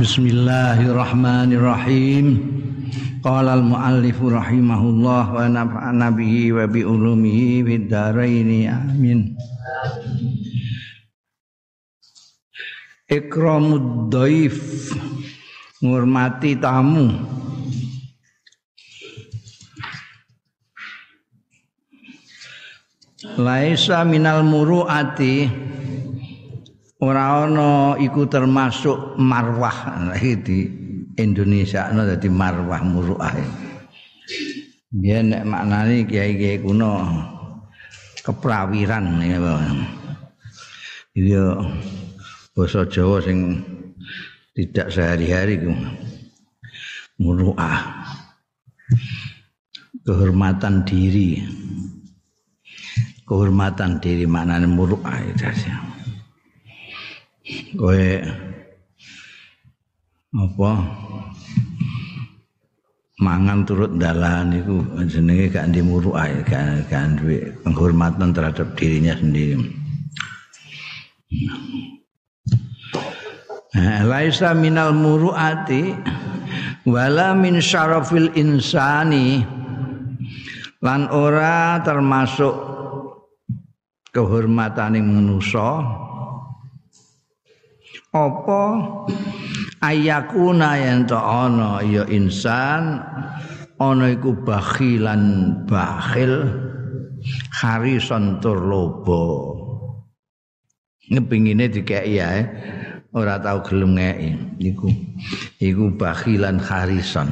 Bismillahirrahmanirrahim. Qala al-muallif rahimahullah wa nafa'ana bihi wa bi ulumihi fid dharain amin. Ikramud dhaif ngurmati tamu. Laisa minal muruati ora ana iku termasuk marwah di Indonesia ana dadi marwah muruah. Ya nek maknane kiai-kiai kuno keprawiran ya. Iya basa Jawa sing tidak sehari-hari ku muruah. Kehormatan diri. Kehormatan diri maknane muruah itu kowe apa? Mangan turut dalan iku jenenge gak ndi muruah gak duwe penghormatan terhadap dirinya sendiri. Nah, laisa minal muruati wala min syarafil insani. Lan ora termasuk kehormataning manusa apa? Ayakuna yen to ana ya insan ana iku bakhilan bakhil harison tur lobo ngepingine dikeki ya ora tau gelem ngeki iku. Iku bakhilan harison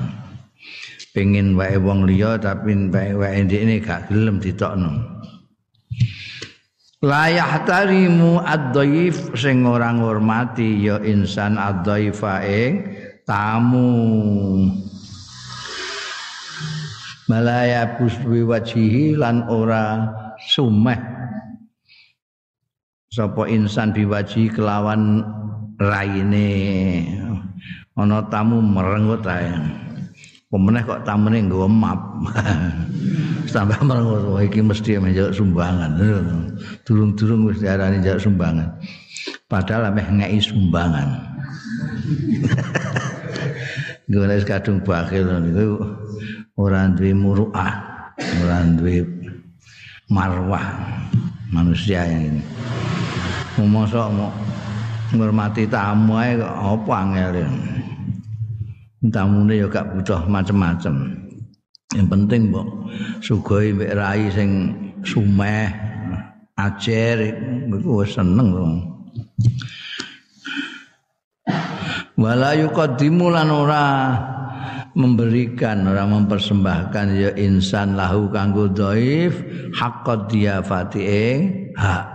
pengen wae wong liya tapi wae wae ndekne gak gelem ditokno layah tarimu ad-dhaif sing ora ngurmati ya insan ad-dhaifa ing tamu. Malaya puswi wajihi lan ora sumeh. Sapa insan biwaji kelawan raine? Ana tamu merengut ae pemeneh kok tamune nggo map. Sampai merengut iki mesti menjawab sumbangan. Durung-durung wis diarani njak sumbangan. Padahal ameh ngeki sumbangan. Gue kadung bakil niku ora duwe muruah, ora duwe marwah manusia yang ini. Mosok mau ngurmati tamu ae kok apa angel tamune ya gak butuh macem-macem. Yang penting mbok sugoi mbek rai sing sumeh ajer iku seneng to wala yuqaddimu lan ora memberikan ora mempersembahkan ya insan lahu kanggo dhaif haqqad diafati ing hak.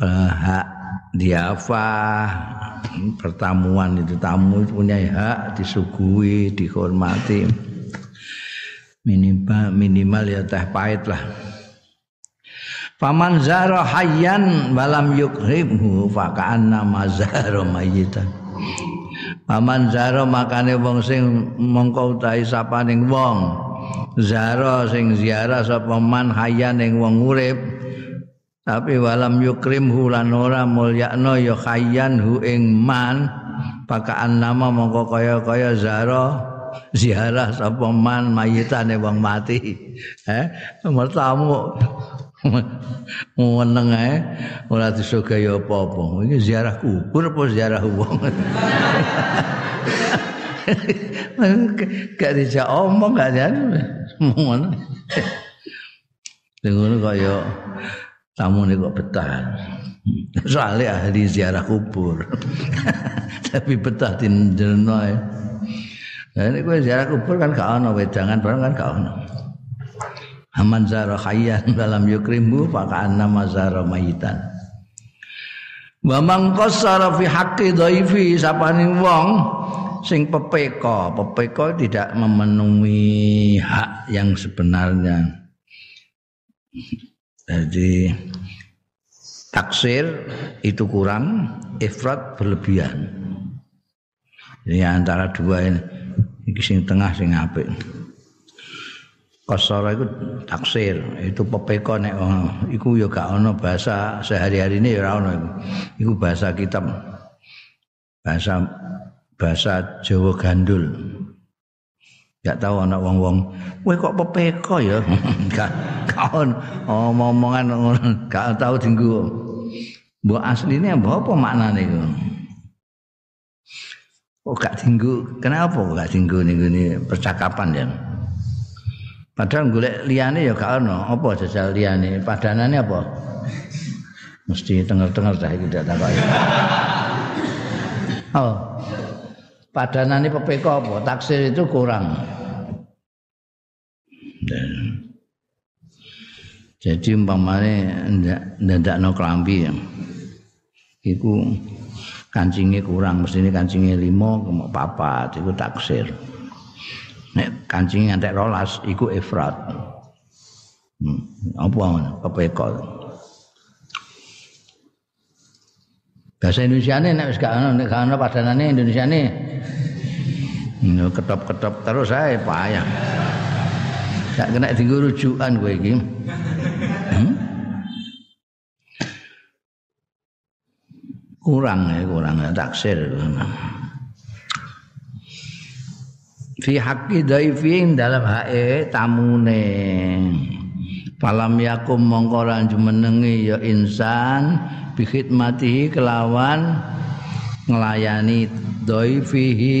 Hak diafah pertamuan itu tamu punya hak disuguhi dihormati. Minimal minimal ya teh pahit lah. Faman zara hayyan walam yukrimhu faka'anna mazara mayyitan. Faman zara makane wong sing mongko utahi sapaning wong. Zara sing ziarah sapa man hayyan ing wong urip tapi walam yukrimhu lan ora mulyakno ya hayyan hu ing man paka'an nama mongko kaya-kaya zara ziarah sapa man mayitane wong mati eh mertamu meneng ae ora disugih apa-apa. Iki ziarah kubur apa ziarah wong. gak dijak omong gak jan. Ngono. Ngono kaya tamu ini kok betah. Soalnya ahli ziarah kubur. Tapi betah di jerno ya. Nah, ini gue ziarah kubur kan gak ono wedangan barang kan gak ono. Aman zara khayyan dalam yukrimu faka'anna mazara mayitan. Wa man qassara fi haqqi dhaifi sapaning wong sing pepeka, pepeka tidak memenuhi hak yang sebenarnya. Jadi taksir itu kurang, ifrat berlebihan. Ini antara dua ini, ini sing tengah sing apik. Kosoro itu taksir, itu pepeko nek oh, iku ya gak ono bahasa sehari-hari ini ya ono iku. Iku bahasa kitab bahasa bahasa Jawa gandul. Gak tahu anak wong-wong, "Kowe kok pepeko ya?" Gak kaon omong-omongan ngono, gak tahu dinggo. Mbok asline apa maknane iku? Kok gak dinggo? Kenapa kok gak dinggo ning percakapan ya? Padahal golek liyane ya gak ono. Apa jajal liyane? Padanane apa? Mesti tengah-tengah dah iki tak takoki. Oh. Padanane pepeko apa? Taksir itu kurang. Jadi umpamane ndadakno klambi ya. Iku kancingnya kurang, mesti ini kancingnya lima, kemok papat, itu taksir. Nek kancingnya ngantek rolas, iku ifrat. Hmm. Apa mana? Bahasa Indonesia ini nek wis gak ono nek gak ono padanane Indonesia ini. ketop-ketop terus saya payah. Gak kena tinggal rujukan gue iki. Hmm? Kurang ya, kurang ya, taksir. Fi haqqi daifin dalam hae tamune. Falam yakum mongko lan jumenengi ya insan bi khidmatihi kelawan nglayani doifihi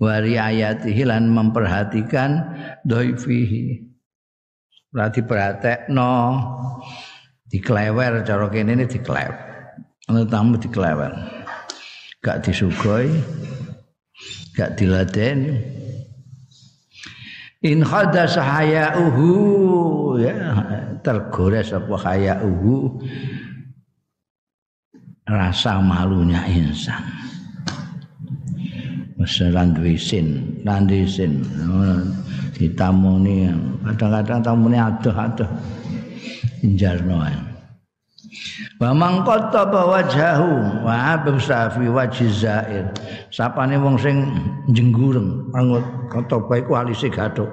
wa riayatihi lan memperhatikan doifihi. Berarti no diklewer cara kene ini diklewer. Tamu diklewer. Gak disugoi gak diladeni in hadas hayauhu ya tergores apa hayauhu rasa malunya insan. Meseran duisin, landisin, ditamuni, kadang-kadang tamuni aduh-aduh, injarno Wa man qattaba wajhahu wa absa fi wajhi zair. Sapane wong sing jenggureng, angut qataba iku alise gathuk.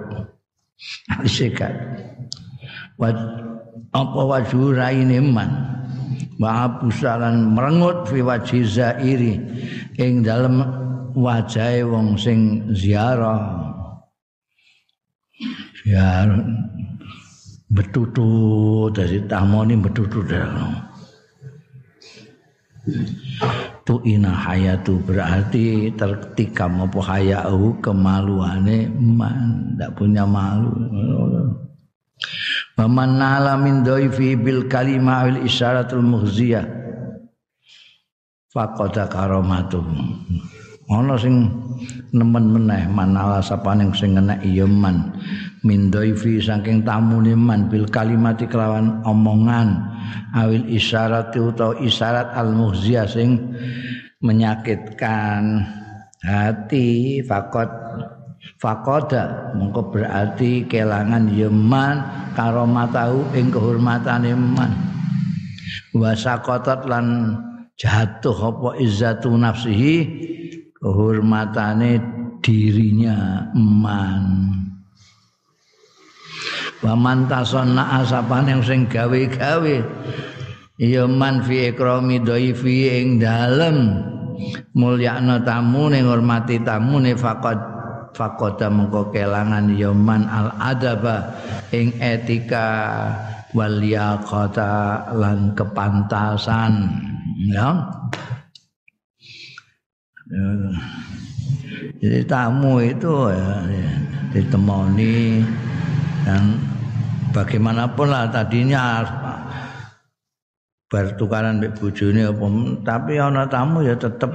Alise gathuk. Apa wajhu raine man. Ma'abusalan merengut fi wajhi zairi ing dalem wajahe wong sing ziarah. Ziarah betutu dari tamoni betutu tu ina hayatu berarti tertikam apa hayau kemaluane man ndak punya malu Waman nala min dhaifi bil kalimah wal isyaratul mughziyah faqada karamatuh. Ana sing nemen meneh manala sapaning sing enek ya man. Min dhaifi saking tamune man bil kalimati kelawan omongan. Awil isyarat utawa isyarat al mughziyah sing menyakitkan hati. Fakot Fakoda mengko berarti kelangan yeman karomatahu ing kehormatane man. Wasakotot lan jatuh apa izzatu nafsihi kehormatane dirinya man. Wa man tasonna asapan yang sing gawe-gawe. Ya man fi ikrami dhaifi ing dalem. Mulyakna tamu ning hormati tamu ne faqad fakoda mengko kelangan yoman al adaba ing etika wal yaqata lan kepantasan. Ya jadi tamu itu ya, ditemani dan bagaimanapun lah tadinya bertukaran mbek bojone apa tapi ana tamu ya tetep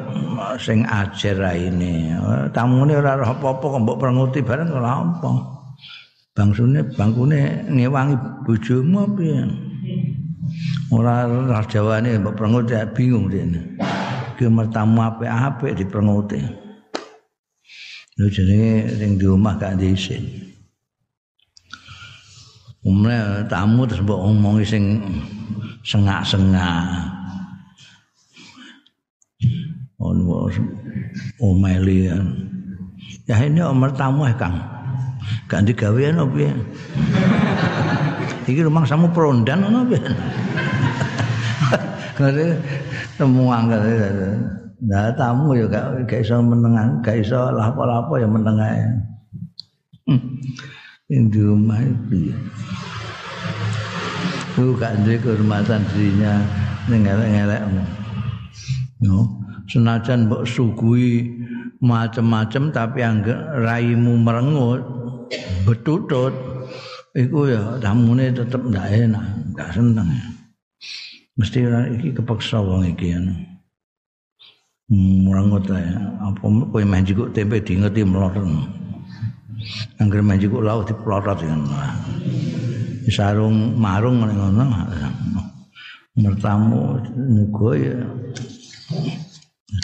sing ajar raine tamune ora roh apa-apa kok mbok prenguti bareng ora apa. Bangsune bangkune ngewangi bojomu piye ora ora jawane mbok prenguti bingung dene iki mertamu apik-apik diprenguti lho jenenge ning di omah gak diisin umne tamu terus mbok omongi sing sengak-sengak. Ono omeli. Ya ini omel tamu ya Kang. Gak digawean apa ya? Iki rumah samu perondan ono piye? Kare temu angel Nah tamu ya gak gak iso menengan, gak iso lapo-lapo ya menengae. Hmm. Ini rumah itu. Itu gak ada kehormatan dirinya ngelek-ngelek. No. Senajan mbok sugui macam-macam tapi angger raimu merengut betutut iku ya tamune tetep ndak enak, ndak seneng. Mesti iki kepaksa wong iki ya. Murangut ya. Apa kowe main jikuk tempe diingeti mlorot. Angger main jikuk laut diplotot ya. Sarung marung ngono. Mertamu nugo ya.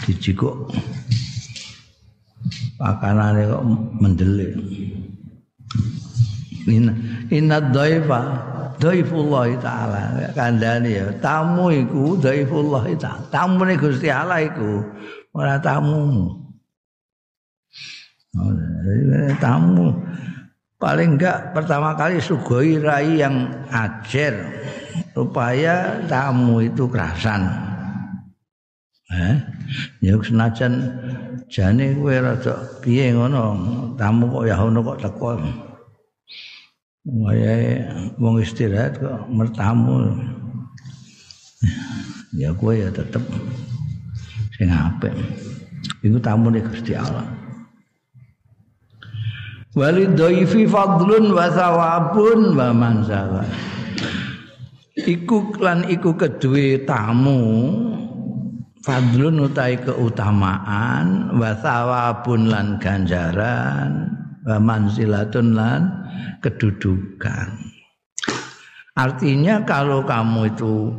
Dijikuk. Pakanane kok mendelik. Inna inna dhaifa dhaifullah taala. Kandhane ya tamu iku dhaifullah taala. Tamune Gusti Allah iku ora tamu tamu paling enggak pertama kali sugoi rai yang ajar supaya tamu itu kerasan. Eh ya senajan jane kowe rada piye ngono tamu kok ya ngono kok teko Wayahe wong istirahat kok mertamu. Ya kowe ya tetep sing apik. Iku tamune Gusti Allah. Walidhaifi fadlun wa thawabun wa manzalah. Iku lan iku kedue tamu fadlun utai keutamaan wa thawabun lan ganjaran wa manzilatun lan kedudukan. Artinya kalau kamu itu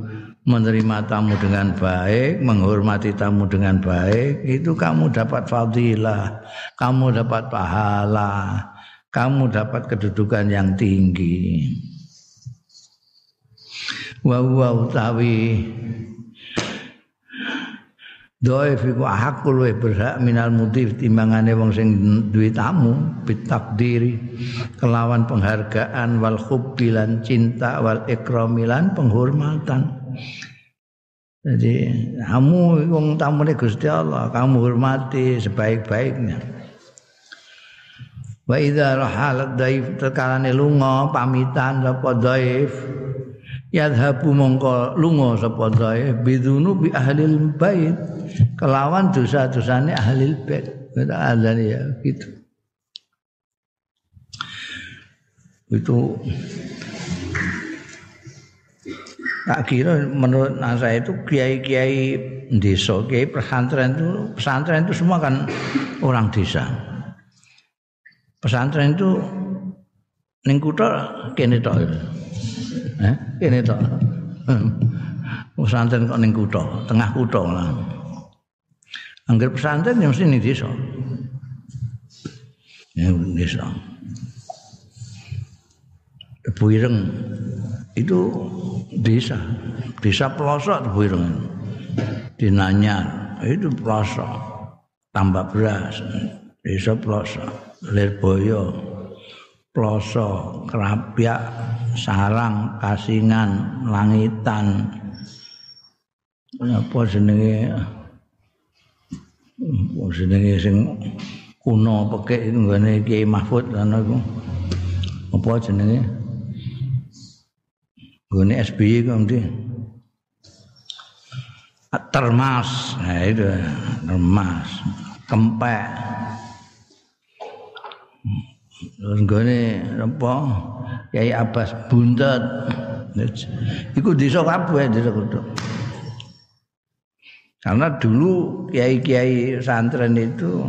menerima tamu dengan baik, menghormati tamu dengan baik, itu kamu dapat fadilah, kamu dapat pahala, kamu dapat kedudukan yang tinggi. Wa utawi Dhaif iku hakul luwih berhak minal mutif timbangane wong sing duwe tamu bitakdiri kelawan penghargaan wal khubbilan cinta wal ikramilan penghormatan. Jadi kamu wong tamune Gusti Allah, kamu hormati sebaik-baiknya. Wa idza rahalat dhaif tekalane lunga pamitan sapa dhaif yadhabu mongko lunga sapa bidunu bi ahli bait kelawan dosa-dosane ahli bait azan ya gitu itu tak kira menurut saya itu kiai-kiai desa, kiai pesantren itu pesantren itu semua kan orang desa. Pesantren itu ning kutha kene tok. Eh, kene tok. Pesantren kok ning tengah kutha lah. Angger pesantren ya mesti ning desa. Ya desa. Buireng itu desa, desa pelosok Buireng. Di Nanyar itu pelosok, tambah beras, desa pelosok, Lirboyo, Ploso, Kerapyak, Sarang, Kasingan, Langitan. Apa jenenge? Apa jenenge sing kuno pekek nggone Kiai Mahfud kan aku. Apa jenenge? Nggone SBY kok ndi? Termas, nah itu termas, kempek. Terus gone apa? Kiai Abbas buntet. Iku desa kabeh desa kudu. Karena dulu kiai-kiai santren itu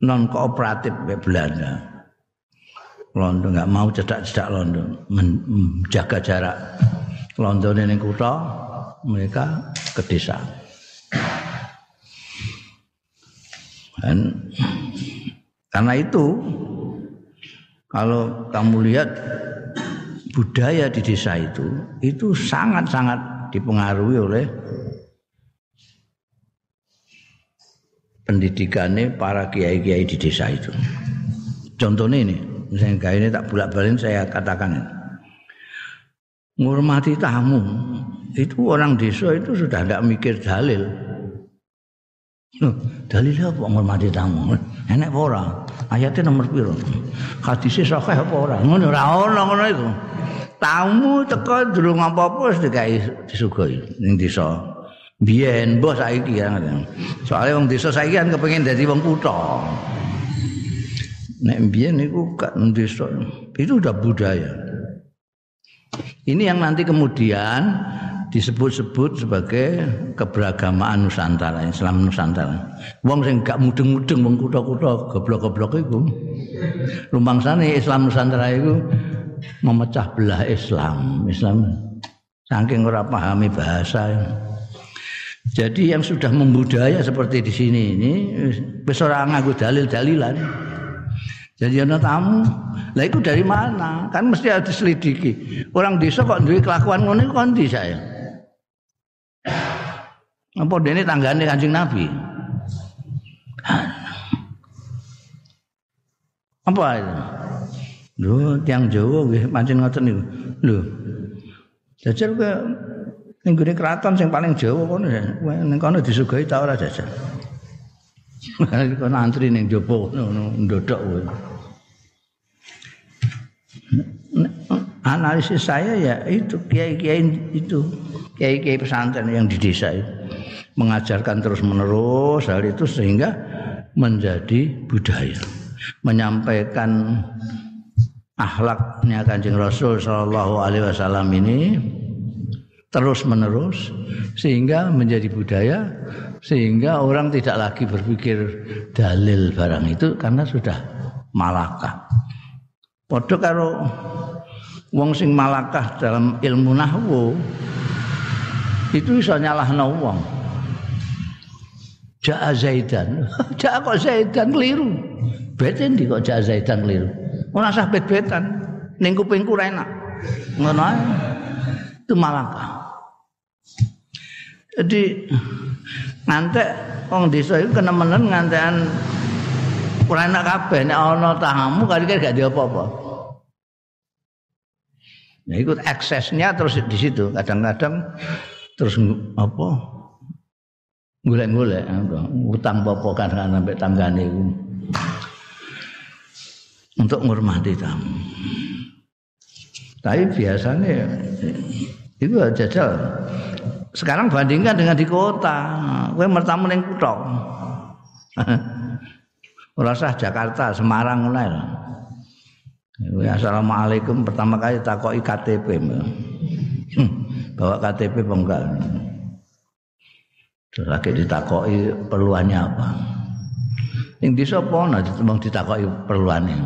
non kooperatif be Belanda. Londo nggak mau cedak-cedak Londo, menjaga jarak. Londo ini kota, mereka ke desa. Dan karena itu kalau kamu lihat budaya di desa itu itu sangat-sangat dipengaruhi oleh pendidikannya para kiai-kiai di desa itu. Contohnya ini, misalnya ini tak bolak-balik saya katakan ini. Ngurmati tamu itu orang desa itu sudah tidak mikir dalil. Dalile apa ngormati tamu? Enek apa ora? Ayatnya nomor piro? Hadise sahih apa ora? Ngono ora ono ngono iku. Tamu teko durung apa-apa wis dikai disugoi ning desa. Biyen mbah saiki ya. Soale wong desa saiki kan kepengin dadi wong kutha. Nek biyen niku gak desa. Itu udah budaya. Ini yang nanti kemudian disebut-sebut sebagai keberagamaan Nusantara, Islam Nusantara. Wong sing gak mudeng-mudeng wong kutha-kutha goblok-goblok iku. Lumangsane Islam Nusantara itu memecah belah Islam. Islam saking ora pahami bahasa. Jadi yang sudah membudaya seperti di sini ini wis ora dalil-dalilan. Jadi ana tamu, lah itu dari mana? Kan mesti harus diselidiki. Orang desa kok duwe kelakuan ngono ndi saya? Apa dene tanggane Kanjeng Nabi? Apa itu? Lho, tiang Jawa nggih pancen ngoten niku. Lho. Jajal ke ning gone kraton sing paling Jawa kono ning kono disuguhi ta ora jajal. Kono antri ning jopo ngono ndodok kowe. Analisis saya ya itu kiai-kiai itu kiai-kiai pesantren yang di desa itu mengajarkan terus menerus hal itu sehingga menjadi budaya menyampaikan akhlaknya kanjeng Rasul Shallallahu Alaihi Wasallam ini terus menerus sehingga menjadi budaya sehingga orang tidak lagi berpikir dalil barang itu karena sudah malakah. Padha karo wong sing malakah dalam ilmu nahwu itu bisa nyalahno wong. Ja'a Zaidan. Ja'a kok Zaidan keliru. Beten di kok Ja'a Zaidan keliru. Ora sah bet-betan. Ning kupingku ora enak. Ngono ae. Itu malaka. Jadi ngantek wong desa iku kenemenen ngantekan ora enak kabeh nek ana tamu kali gak dia apa-apa. Ya ikut aksesnya terus di situ. Kadang-kadang terus apa golek-golek utang apa kan sampai tanggane itu untuk menghormati tamu. Tapi biasanya itu jajal. Sekarang bandingkan dengan di kota, kowe mertamu ning kutha. Ora Jakarta, Semarang ngono Assalamualaikum pertama kali takoki KTP. bawa KTP terus lagi ditakoki perluannya apa yang di sopo nah mau ditakoki perluannya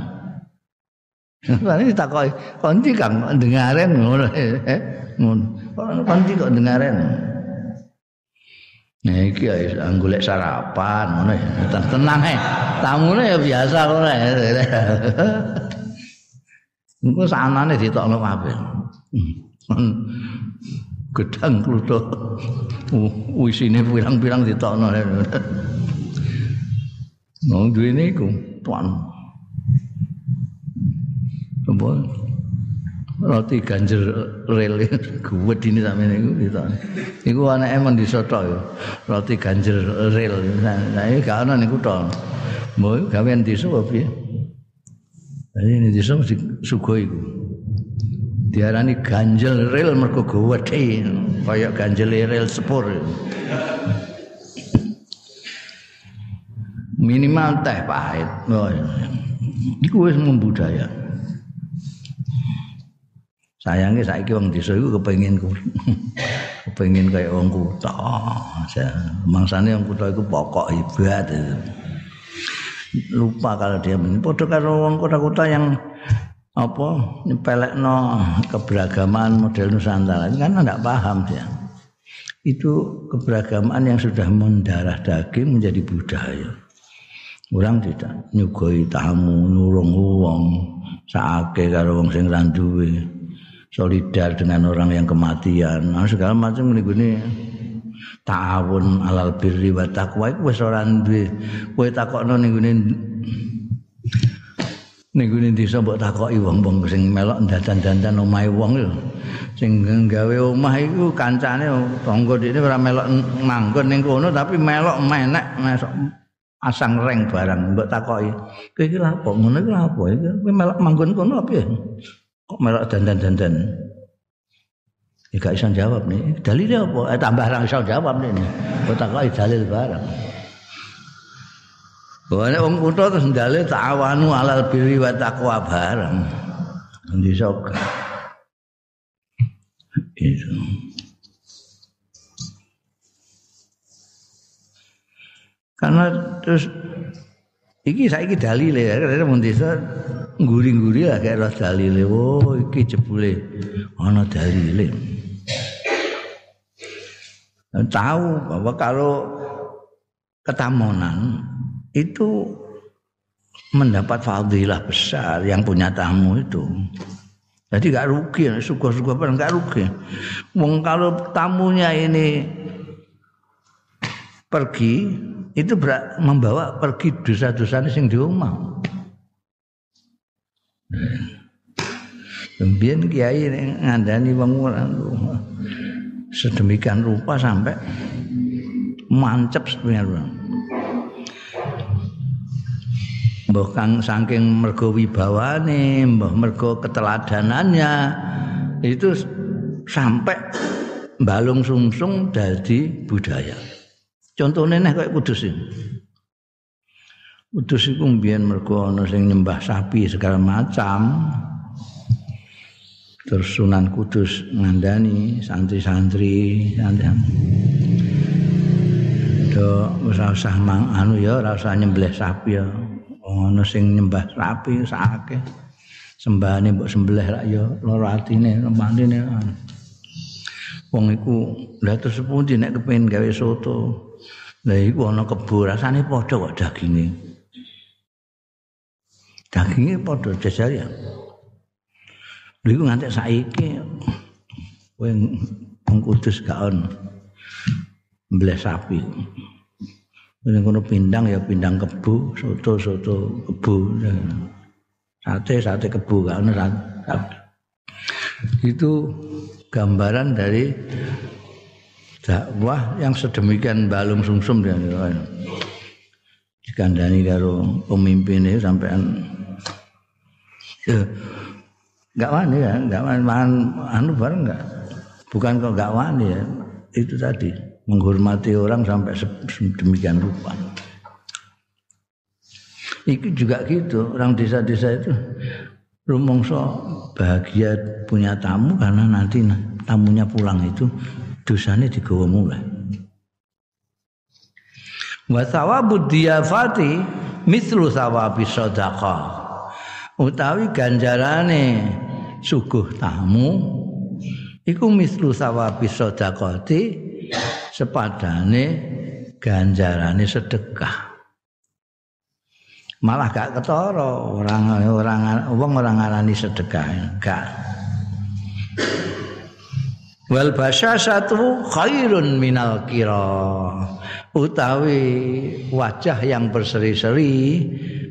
ini ditakoki konti kang dengaren ngono eh ngono konti kok dengaren Nah, iki ya golek sarapan ngono ya. Tenang ae. Tamune ya biasa ngono ya. Engko sanane ditokno kabeh. Gedang kluthuk wisine pirang-pirang ditokno Nang duwene iku tuan. Apa? Roti ganjel rel guwet ini sampe niku ditokno. Iku anake men disoto ya. Roti ganjel rel. Nah, iki gak ana niku to. Mbok gawean desa apa piye? Ini desa mesti sugoi iku. Diarani ganjel rel mergo gede kaya ganjel rel sepur. Minimal teh pahit. Oh, iku wis membudaya. Sayangnya saiki wong desa iku kepengin kepengin kaya wong kutha. Mangsane wong kutha iku pokok ibadah. Lupa kalau dia padha karo wong kota-kota yang apa? Nyepelekno keberagaman model Nusantara. Ini kan tidak paham dia itu keberagaman yang sudah mendarah daging menjadi budaya. Orang tidak nyugoi tamu nurung wong saake karo wong sing randuwe solidar dengan orang yang kematian. Nah, segala macam ini gini ta'awun alal birri wa taqwa iku wis ora duwe. Kowe takokno ning ning gune desa mbok wong-wong sing melok dadan-dadan omahe wong lho. Sing gawe omah iku kancane tangga dhekne ora melok manggon ning kono tapi melok menek masuk asang reng barang mbok takoki. Kowe iki lha apa? Ngono lha apa? Melok manggon kono apa Kok melok dandan-dandan? Ya gak jawab nih. Dalilnya apa? Eh tambah ra iso jawab nih. Mbok takoki dalil barang. Wane wong kutha terus ndale ta'awanu alal birri wa taqwa bareng. Endi sok. Itu. Karena terus iki saiki dalile ya karena mun desa nguri-nguri lah kayak roh dalile. Oh iki jebule ana dalile. Tahu bahwa kalau ketamonan itu mendapat fadilah besar yang punya tamu itu. Jadi gak rugi, suka-suka pun gak rugi. Wong kalau tamunya ini pergi, itu membawa pergi dosa-dosa sing di rumah. Kemudian kiai ngandani wong sedemikian rupa sampai mancep sebenarnya. Mbah kang saking mergo wibawane, mbah mergo keteladanannya itu sampai balung sungsung dadi budaya. Contohnya nih kayak kudus ini. Kudus itu mbiyen mergo ana sing nyembah sapi segala macam. Terus Sunan Kudus ngandani santri-santri santri. Do ora usah mang anu ya ora usah nyembelih sapi ya. Ana sing nyembah sapi sakake sembahane mbok sembelih rak ya lara atine mantine wong iku lha terus pundi nek kepengin gawe soto? Lha iku ana kebo rasane padha kok daginge daginge padha jajar ya. Lha iku ngantek saiki kowe wong kudus gak ono. Sapi Ning kono pindang ya pindang kebu, soto soto kebu. Sate sate kebu kan Itu gambaran dari dakwah yang sedemikian balung sumsum dia. Dikandani karo pemimpin ini sampean. Ya, enggak wani ya, enggak wani. Anu bareng enggak. Bukan kok enggak wani ya, itu tadi menghormati orang sampai sedemikian rupa. Itu juga gitu, orang desa-desa itu rumongso bahagia punya tamu karena nanti tamunya pulang itu dosanya digawa mulai. Wa thawabud diyafati mithlu thawabi sadaqah. Utawi ganjarane suguh tamu iku mislu sawabi sedekati sepadane ganjarane sedekah. Malah gak ketara orang orang wong orang ngarani sedekah, gak. Wal satu khairun minal kira. Utawi wajah yang berseri-seri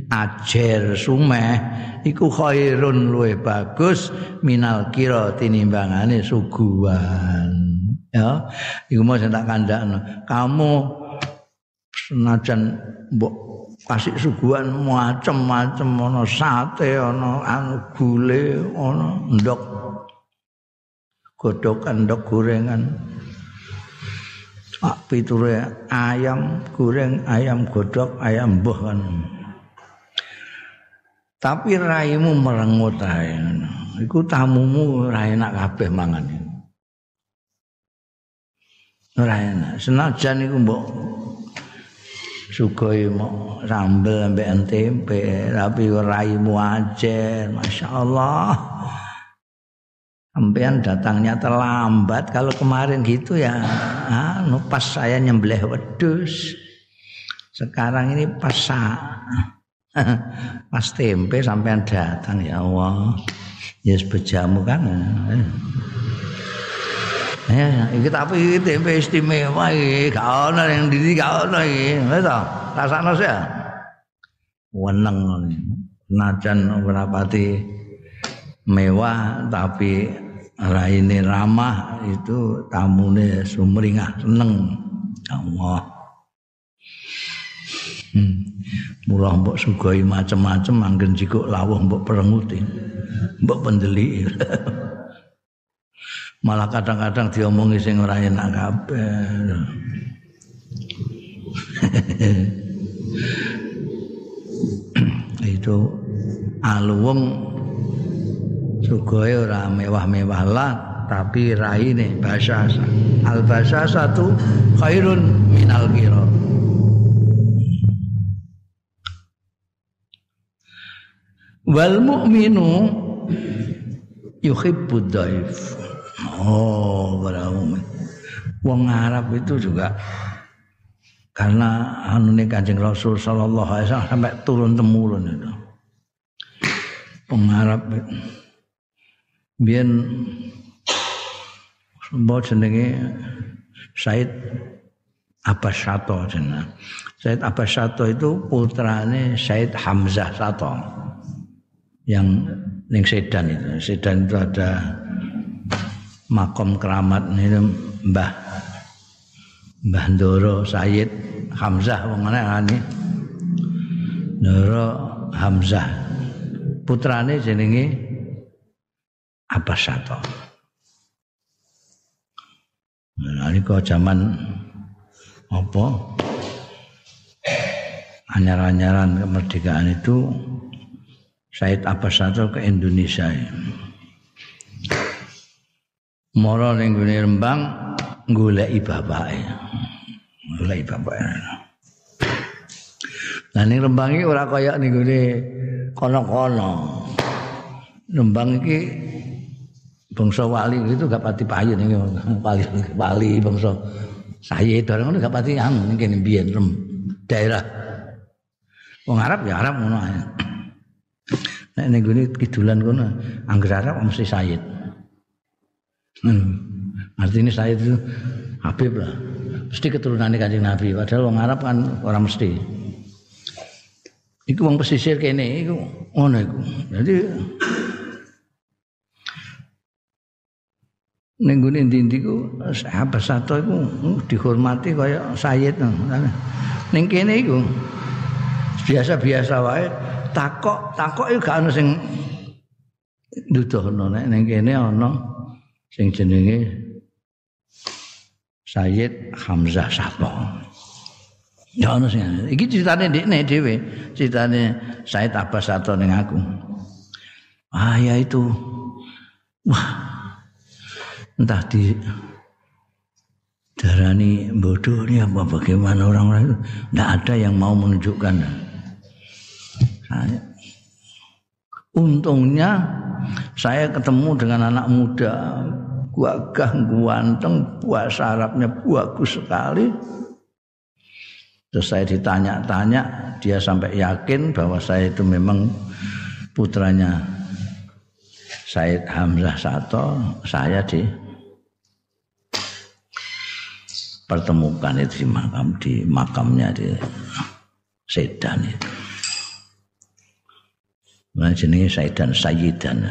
ajer sumeh iku khairun luwe bagus minal kira tinimbangane suguhan. Ya iku mau tak kandakno kamu senajan mbok kasih suguhan macam-macam ana sate ana anu gule ana ndok godokan ndok gorengan Pak piture ayam goreng, ayam godok, ayam buah kan. Tapi raimu merengut ae. Iku tamumu ra enak kabeh mangan. Ora enak. Senajan iku mbok sugoi mau sambel ambek tempe tapi raimu aja masyaallah. Sampean datangnya terlambat. Kalau kemarin gitu ya anu pas saya nyembelih wedus sekarang ini pas pas tempe sampean datang ya Allah. Yes, bejamu kan Ya, iki tapi tempe istimewa iki, gak ono yang diri gak ono iki. Wis to, rasakno sih. Weneng ngono. najan ora mewah tapi raine ramah itu tamune sumringah seneng Allah hmm. mula mbok sugoi macem-macem anggen jikuk lawuh mbok perenguti mbok pendeli malah kadang-kadang diomongi sing ora enak kabeh. Itu aluwung sugoe ora mewah-mewah lah tapi raine basasa. Al basasa tu khairun minal kira. Wal mu'minu yuhibbud dhaif oh para wong Arab itu juga karena anu nih kanjeng Rasul Sallallahu Alaihi Wasallam sampai turun temurun itu pengarap biar mbok jenenge Said Abbas Sato jeneng. Said Abbas Sato itu putrane Said Hamzah Sato yang ning Sedan itu. Sedan itu ada makom keramat itu Mbah Mbah Ndoro Sayyid Hamzah wong ngene Ndoro Hamzah. Putrane jenenge Abbas Sato nalika zaman apa? Anyar-anyaran kemerdekaan itu Said Abbas Sato ke Indonesia Moro ning Rembang goleki bapake. Goleki bapake. Nah ning Rembang iki ora kaya ning gone kono-kono. Rembang iki bangsa wali itu gak pati payu ning wali wali bangsa Sayyid orang ngono gak pati anu ning kene biyen rem daerah. Wong Arab ya Arab ngono ae. Nek ning gone kidulan kono angger Arab mesti Sayyid. Hmm. Artinya saya itu Habib lah. Mesti keturunannya kanjeng Nabi. Padahal orang Arab kan orang mesti. Iku wong pesisir kene iku ngono iku. Jadi ning gone ndi-ndi ku sahabat satu iku dihormati kaya sayyid. Ning kene iku biasa-biasa wae takok takok iku gak ono sing nuduhno nek ning kene ana sing jenenge Sayyid Hamzah Sato. Ya ono sing iki critane ndekne dhewe, critane Sayyid Abbas Sato ning aku. Ah ya itu. Wah. Entah di darani bodoh ini apa bagaimana orang-orang itu tidak ada yang mau menunjukkan saya untungnya saya ketemu dengan anak muda gagah ganteng bahasa Arabnya bagus sekali terus saya ditanya-tanya dia sampai yakin bahwa saya itu memang putranya Said Hamzah Sato saya di pertemukan itu di makam di makamnya di Sedan itu. Nah, jenenge Saidan Sayyidan.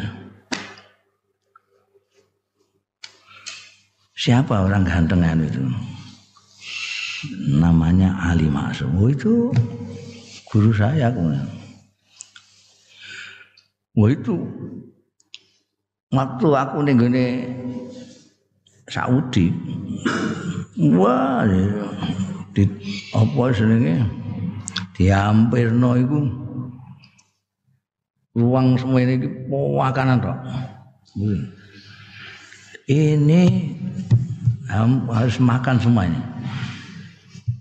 Siapa orang gantengan itu? Namanya Ali Masum. Oh itu guru saya. Oh itu waktu aku nih gini Saudi. Wah, di apa senenge diampirno iku ruang semua ini makanan tok. Ini harus makan semuanya.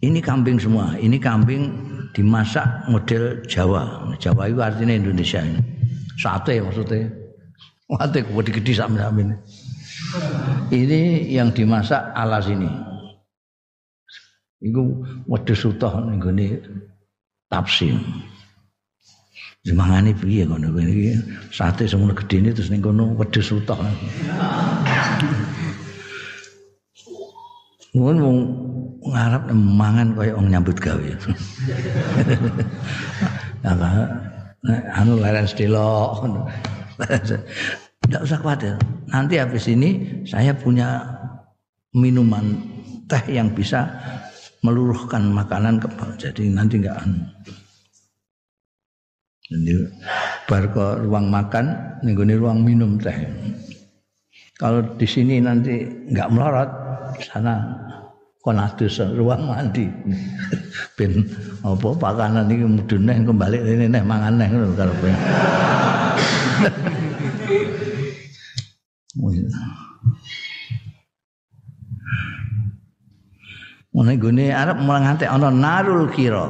Ini kambing semua. Ini kambing dimasak model Jawa. Jawa itu artinya Indonesia ini. Sate maksudnya. Sate gede-gede sama ini. Ini yang dimasak ala sini. Iku wedhus utuh ning tafsir. Semangane piye ngono iki sate semono gedene terus ning kono wedhus utuh. Mun wong ngarep mangan kaya wong nyambut gawe. Nah, anu leren sedelo. Tidak usah khawatir. Nanti habis ini saya punya minuman teh yang bisa meluruhkan makanan ke jadi nanti enggak anu. Bar ke ruang makan, nih ruang minum teh. Kalau di sini nanti enggak melorot, sana konatus ruang mandi. Ben apa pakanan iki mudune kembali ini neh mangan neh ngono karepe. Mulai gune Arab mulai ngantek ana narul kira.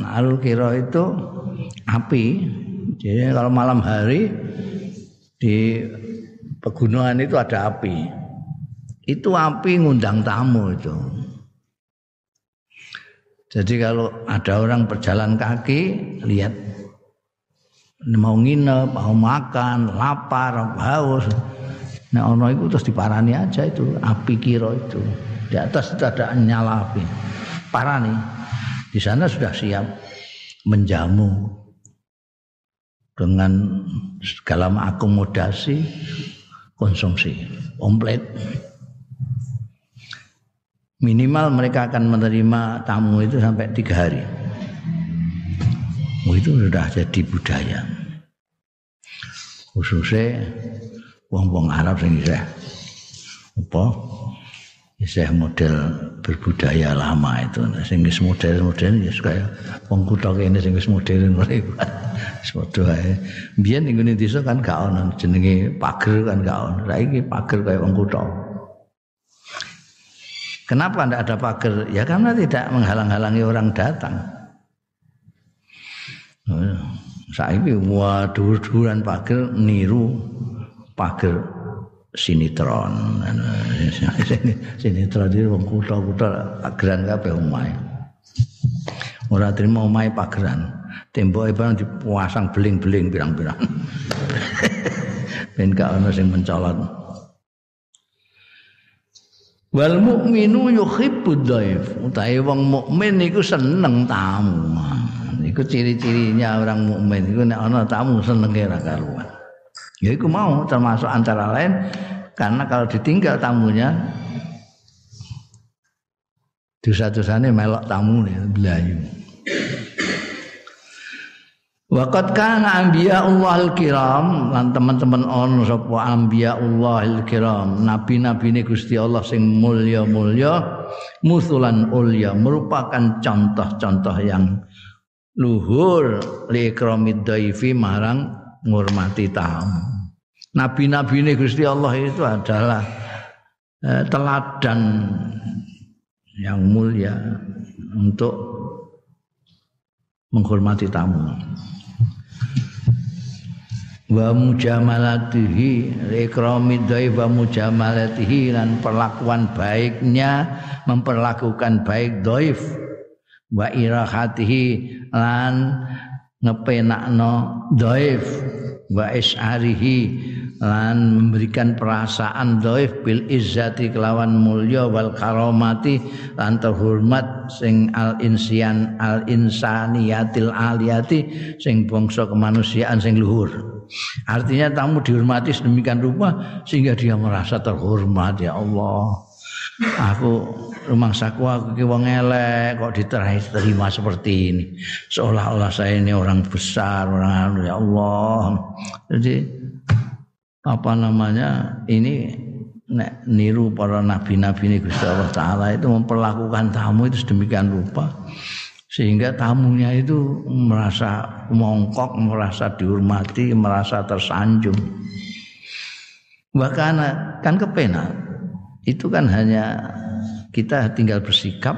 Narul kira itu api. Jadi kalau malam hari di pegunungan itu ada api. Itu api ngundang tamu itu. Jadi kalau ada orang berjalan kaki, lihat mau nginep, mau makan, lapar, haus. Nah ono itu terus diparani aja itu api kiro itu. Di atas itu ada nyala api. Parani. Di sana sudah siap menjamu dengan segala akomodasi konsumsi komplit minimal mereka akan menerima tamu itu sampai tiga hari. Oh, itu sudah jadi budaya. Khususnya wong-wong Arab sing apa? Isih model berbudaya lama itu. Sing wis modern-modern ya kaya wong kutha kene sing wis modern. Wis padha ae. Biyen ning desa kan gak ono jenenge pager kan gak ono. Saiki pager kaya wong kutha. Kenapa tidak ada pagar? Ya karena tidak menghalang-halangi orang datang. Saya ini waduh duran pagar niru pagar sinetron. sinetron itu wong kutha-kutha pageran kabeh omahe. Ora terima omahe pageran. Tembok barang dipasang beling-beling pirang-pirang. Ben gak ana sing mencolot. Wal mukminu yuhibbud dhaif. Utahe wong mukmin niku seneng tamu. Niku ciri-cirinya orang mukmin iku nek ana tamu senenge ra karuan. Ya iku mau termasuk antara lain karena kalau ditinggal tamunya dosa-dosane melok tamu belayu. Waqat kana anbiya Allahil kiram lan teman-teman on sapa anbiya Allahil kiram nabi-nabi ini Gusti Allah sing mulya-mulya musulan ulya merupakan contoh-contoh yang luhur li ikramid marang ngurmati tamu. Nabi-nabi ini Gusti Allah itu adalah eh, teladan yang mulia untuk menghormati tamu wa mujamalatihi ikrami wa mujamalatihi dan perlakuan baiknya memperlakukan baik dhaif wa irahatihi lan ngepenakno dhaif wa isyarihi lan memberikan perasaan doif bil izzati kelawan mulya wal karomati lan terhormat sing al insian al insaniyatil aliyati sing bangsa kemanusiaan sing luhur. Artinya tamu dihormati sedemikian rupa sehingga dia merasa terhormat ya Allah aku rumah saku aku ki wong elek kok diterima seperti ini. Seolah-olah saya ini orang besar orang ya Allah. Jadi apa namanya ini nek niru para nabi-nabi ini Gusti Allah Taala itu memperlakukan tamu itu sedemikian rupa sehingga tamunya itu merasa mongkok, merasa dihormati, merasa tersanjung. Bahkan kan kepena itu kan hanya kita tinggal bersikap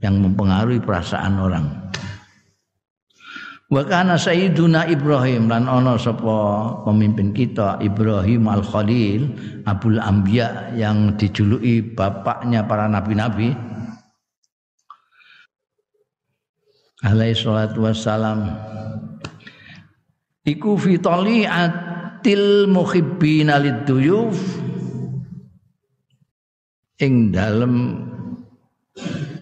yang mempengaruhi perasaan orang. Wa kana sayyiduna Ibrahim lan ana sapa pemimpin kita Ibrahim Al-Khalil Abul Anbiya yang dijuluki bapaknya para nabi-nabi. Alaihi salatu wassalam. Iku fi tali'atil muhibbina liduyuf ing dalem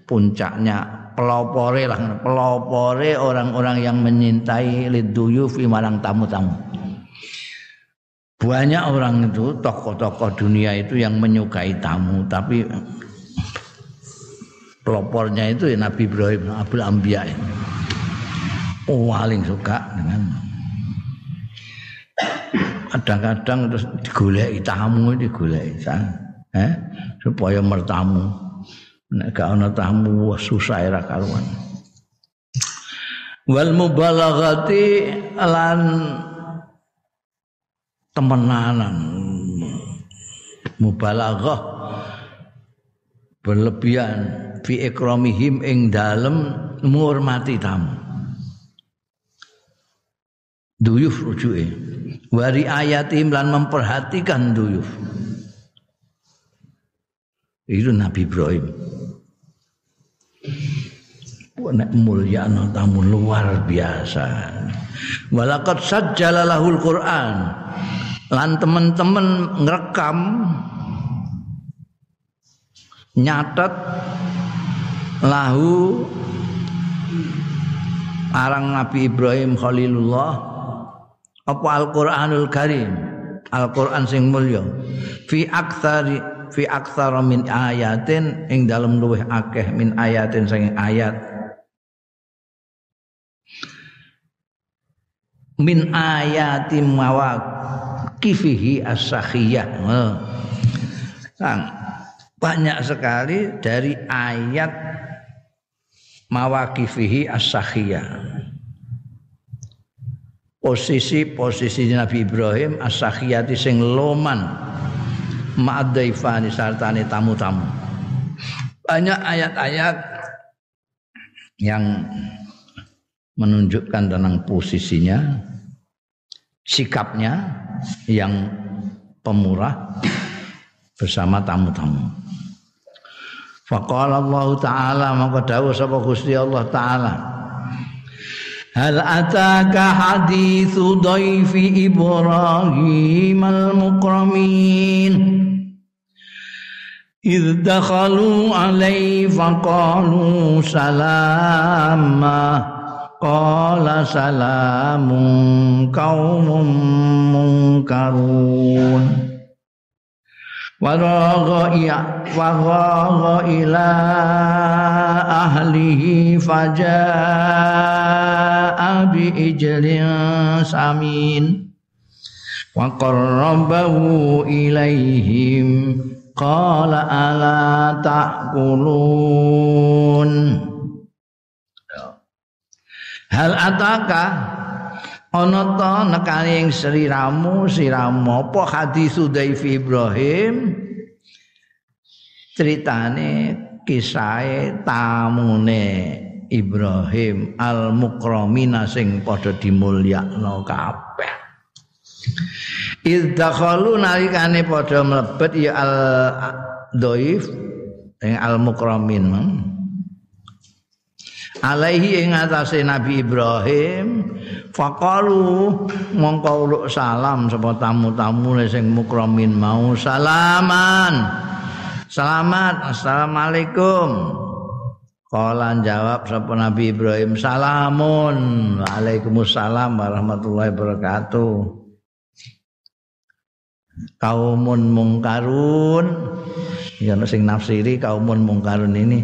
puncaknya pelopore lah. Pelopore orang-orang yang menyintai liduyufi marang tamu-tamu. Banyak orang itu tokoh-tokoh dunia itu yang menyukai tamu tapi pelopornya itu ya Nabi Ibrahim Abdul Ambiya oh, paling suka dengan kadang-kadang terus digoleki tamu digoleki eh supaya mertamu. Nek gak ana tamu susah era karuan. Wal mubalaghati lan temenanan. Mubalaghah berlebihan. Fi ikramihim ing dalem menghormati tamu. Duyuf rujuke. Wari ayatim lan memperhatikan duyuf itu Nabi Ibrahim. Nek mulia tamu luar biasa. Walakat sajjalalahul Quran. Lan teman-teman ngerekam nyatet lahu arang Nabi Ibrahim Khalilullah apa Al-Qur'anul Karim? Al-Qur'an sing mulya. Fi aktsari fi aktsara min ayatin ing dalem luweh akeh min ayatin saking ayat. Min ayati kifihi as-sakhiyah Sang banyak sekali dari ayat mawakifihi as-sakhiyah posisi posisi Nabi Ibrahim as-sakhiyati sing loman ma'adaifani sartani tamu-tamu. Banyak ayat-ayat yang menunjukkan tentang posisinya, sikapnya yang pemurah bersama tamu-tamu. Faqala Allah Ta'ala maka dawuh sapa Gusti Allah Ta'ala Hal ataka hadithu dhaifi Ibrahim al-mukramin إذ دخلوا عليه فقالوا سلاما. قال سلام قوم منكرون. وراغ إلى أهله فجاء بإجل سمين. وقربه إليهم Qala ala ta'kulun. Hal ataka? Ana ta nekane ing sriramu siramu apa? Hadis Daifi Ibrahim. Ceritane kisahe tamune Ibrahim al mukramina sing padha dimulyakno kabeh Idzakhalu nalikane padha mlebet ya al dhaif ing al mukramin alaihi ing atase Nabi Ibrahim faqalu mongko uluk salam sapa tamu-tamu sing mukramin mau salaman. Selamat assalamualaikum. Kala jawab sapa Nabi Ibrahim salamun. Waalaikumsalam warahmatullahi wabarakatuh kaumun mungkarun ya sing nafsiri kaumun mungkarun ini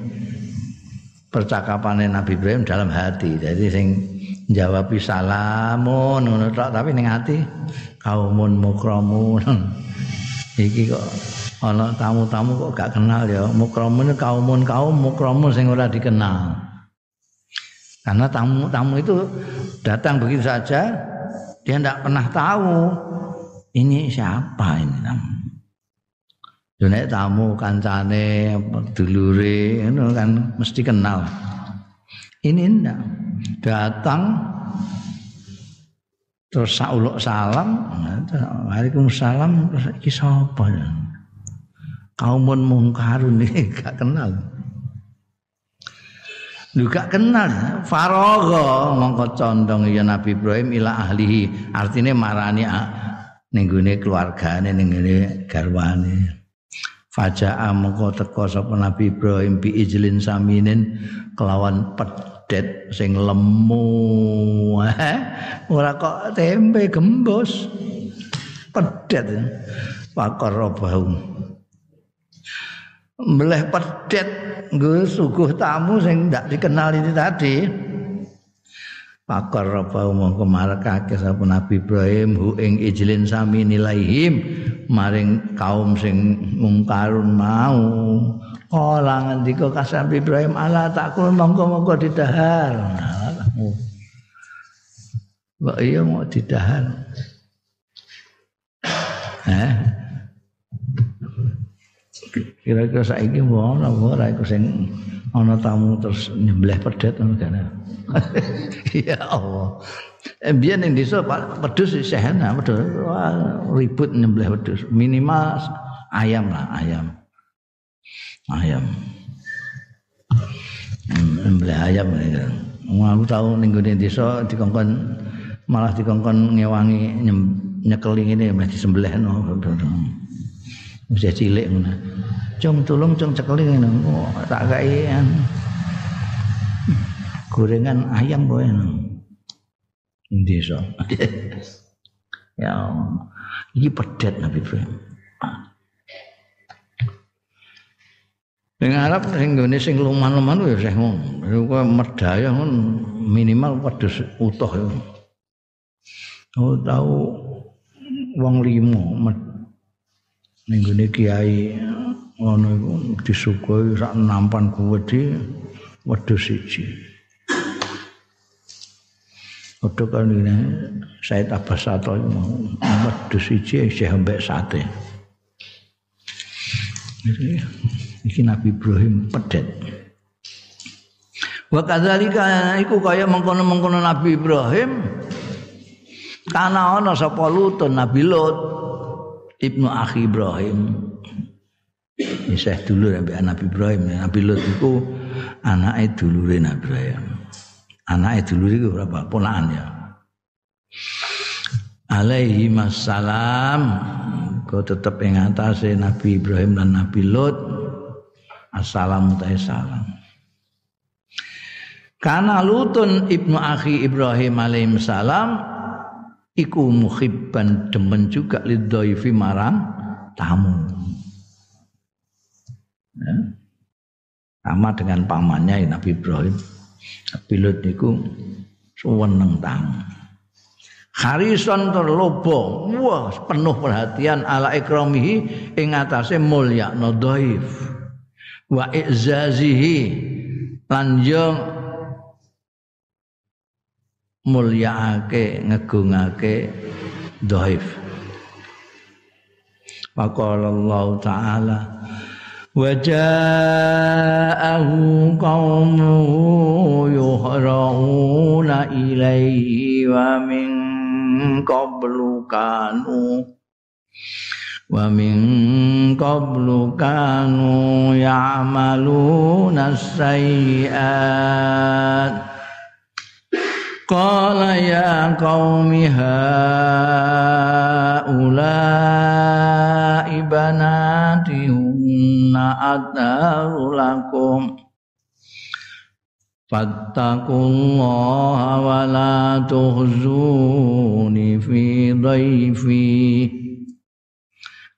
percakapan Nabi Ibrahim dalam hati. Jadi sing jawab salamun ngono tapi ning hati kaumun mukramun iki kok ana tamu-tamu kok gak kenal ya. Mukramun kaumun kaum mukramun sing ora dikenal. Karena tamu-tamu itu datang begitu saja dia tidak pernah tahu ini siapa ini tamu Nek tamu kancane dulure ngono kan mesti kenal. Ini ndak datang terus sauluk salam, Waalaikumsalam terus iki sapa ya? Kaumun mungkarun iki gak kenal. Lu kenal Faragha mongko condong ya Nabi Ibrahim ila ahlihi artinya marani ning keluargane ning gone garwane Faja'a mengko teko sapa Nabi Ibrahim bi ijlin saminin kelawan pedet sing lemu. Eh, ora kok tempe gembos. Pedet. Pakar robahu. Meleh pedet nggo suguh tamu sing ndak dikenal ini tadi. Pakar apa umum kemarakake sapa Nabi Ibrahim hu ing ijlin sami nilaihim maring kaum sing mungkarun mau. Kala ngendika kasab Ibrahim ala takul mongko-mongko didahar. Kok iya mau didahar. Eh? Kira-kira saiki mau ana ora iku sing ana tamu terus nyembelih pedet ngono kan. Ya Allah. Biar yang desa pedus sehana pedus ribut nyembelih pedus minimal ayam lah ayam ayam nyembelih ayam ya. Aku tahu ning gone desa dikongkon malah dikongkon ngewangi nyekeli ini mesti disembelih no. Wis cilik ngono. Cung tulung cung cekeli ngono. Oh, tak kai gorengan ayam kowe desa. ya iki pedet Nabi Ibrahim. Ning Arab sing gone sing luman-luman ya sing ngono. Kowe merdaya minimal wedhus utuh ya. Oh tahu wong limo ning gone kiai ngono iku disukui sak nampan kuwedi wedhus siji. Padha kan ini Said Abbas Sato mau medhus siji isih mbek sate. Iki Nabi Ibrahim pedet. Wa kadzalika iku kaya mengkono-mengkono Nabi Ibrahim kana ana sapa Lut Nabi Lut Ibnu Akhi Ibrahim. Isih dulur Nabi Ibrahim. Nabi Lut iku anake dulure Nabi Ibrahim. Anake dulu iku berapa ponakan ya alaihi masalam kau tetap ing atase Nabi Ibrahim dan Nabi Lot assalamu salam Karena Lutun ibnu akhi Ibrahim alaihi salam iku muhibban demen juga lidhaifi marang tamu. Ya. Sama dengan pamannya Nabi Ibrahim. Pilot niku seneng tamu. Harison terlobo, wah penuh perhatian ala ikramihi ing atase mulya no dhaif. Wa izazihi lan yo mulyaake ngegungake dhaif. Faqala Allah Ta'ala وجاءه قومه يهرعون إليه ومن قبل كانوا ومن قبل كانوا يعملون السيئات قال يا قوم هؤلاء بناتي adharu lakum fattaqullaha wa la tuhzuni fi dhaifi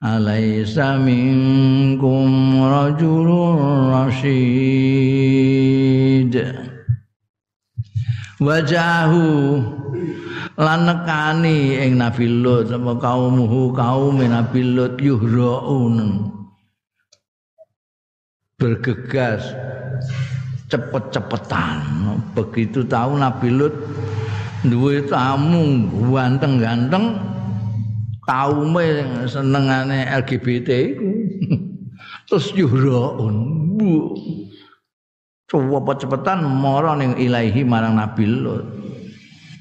alaysa minkum rajulun rasyid wajahu lan ing Nabi Lut sapa kaumuhu kaum Nabi Lut yuhraun bergegas cepet-cepetan begitu tahu Nabi Lut duwe tamu ganteng-ganteng kaume senengane LGBT iku terus yuhraun bu coba cepetan mara ning ilahi marang Nabi Lut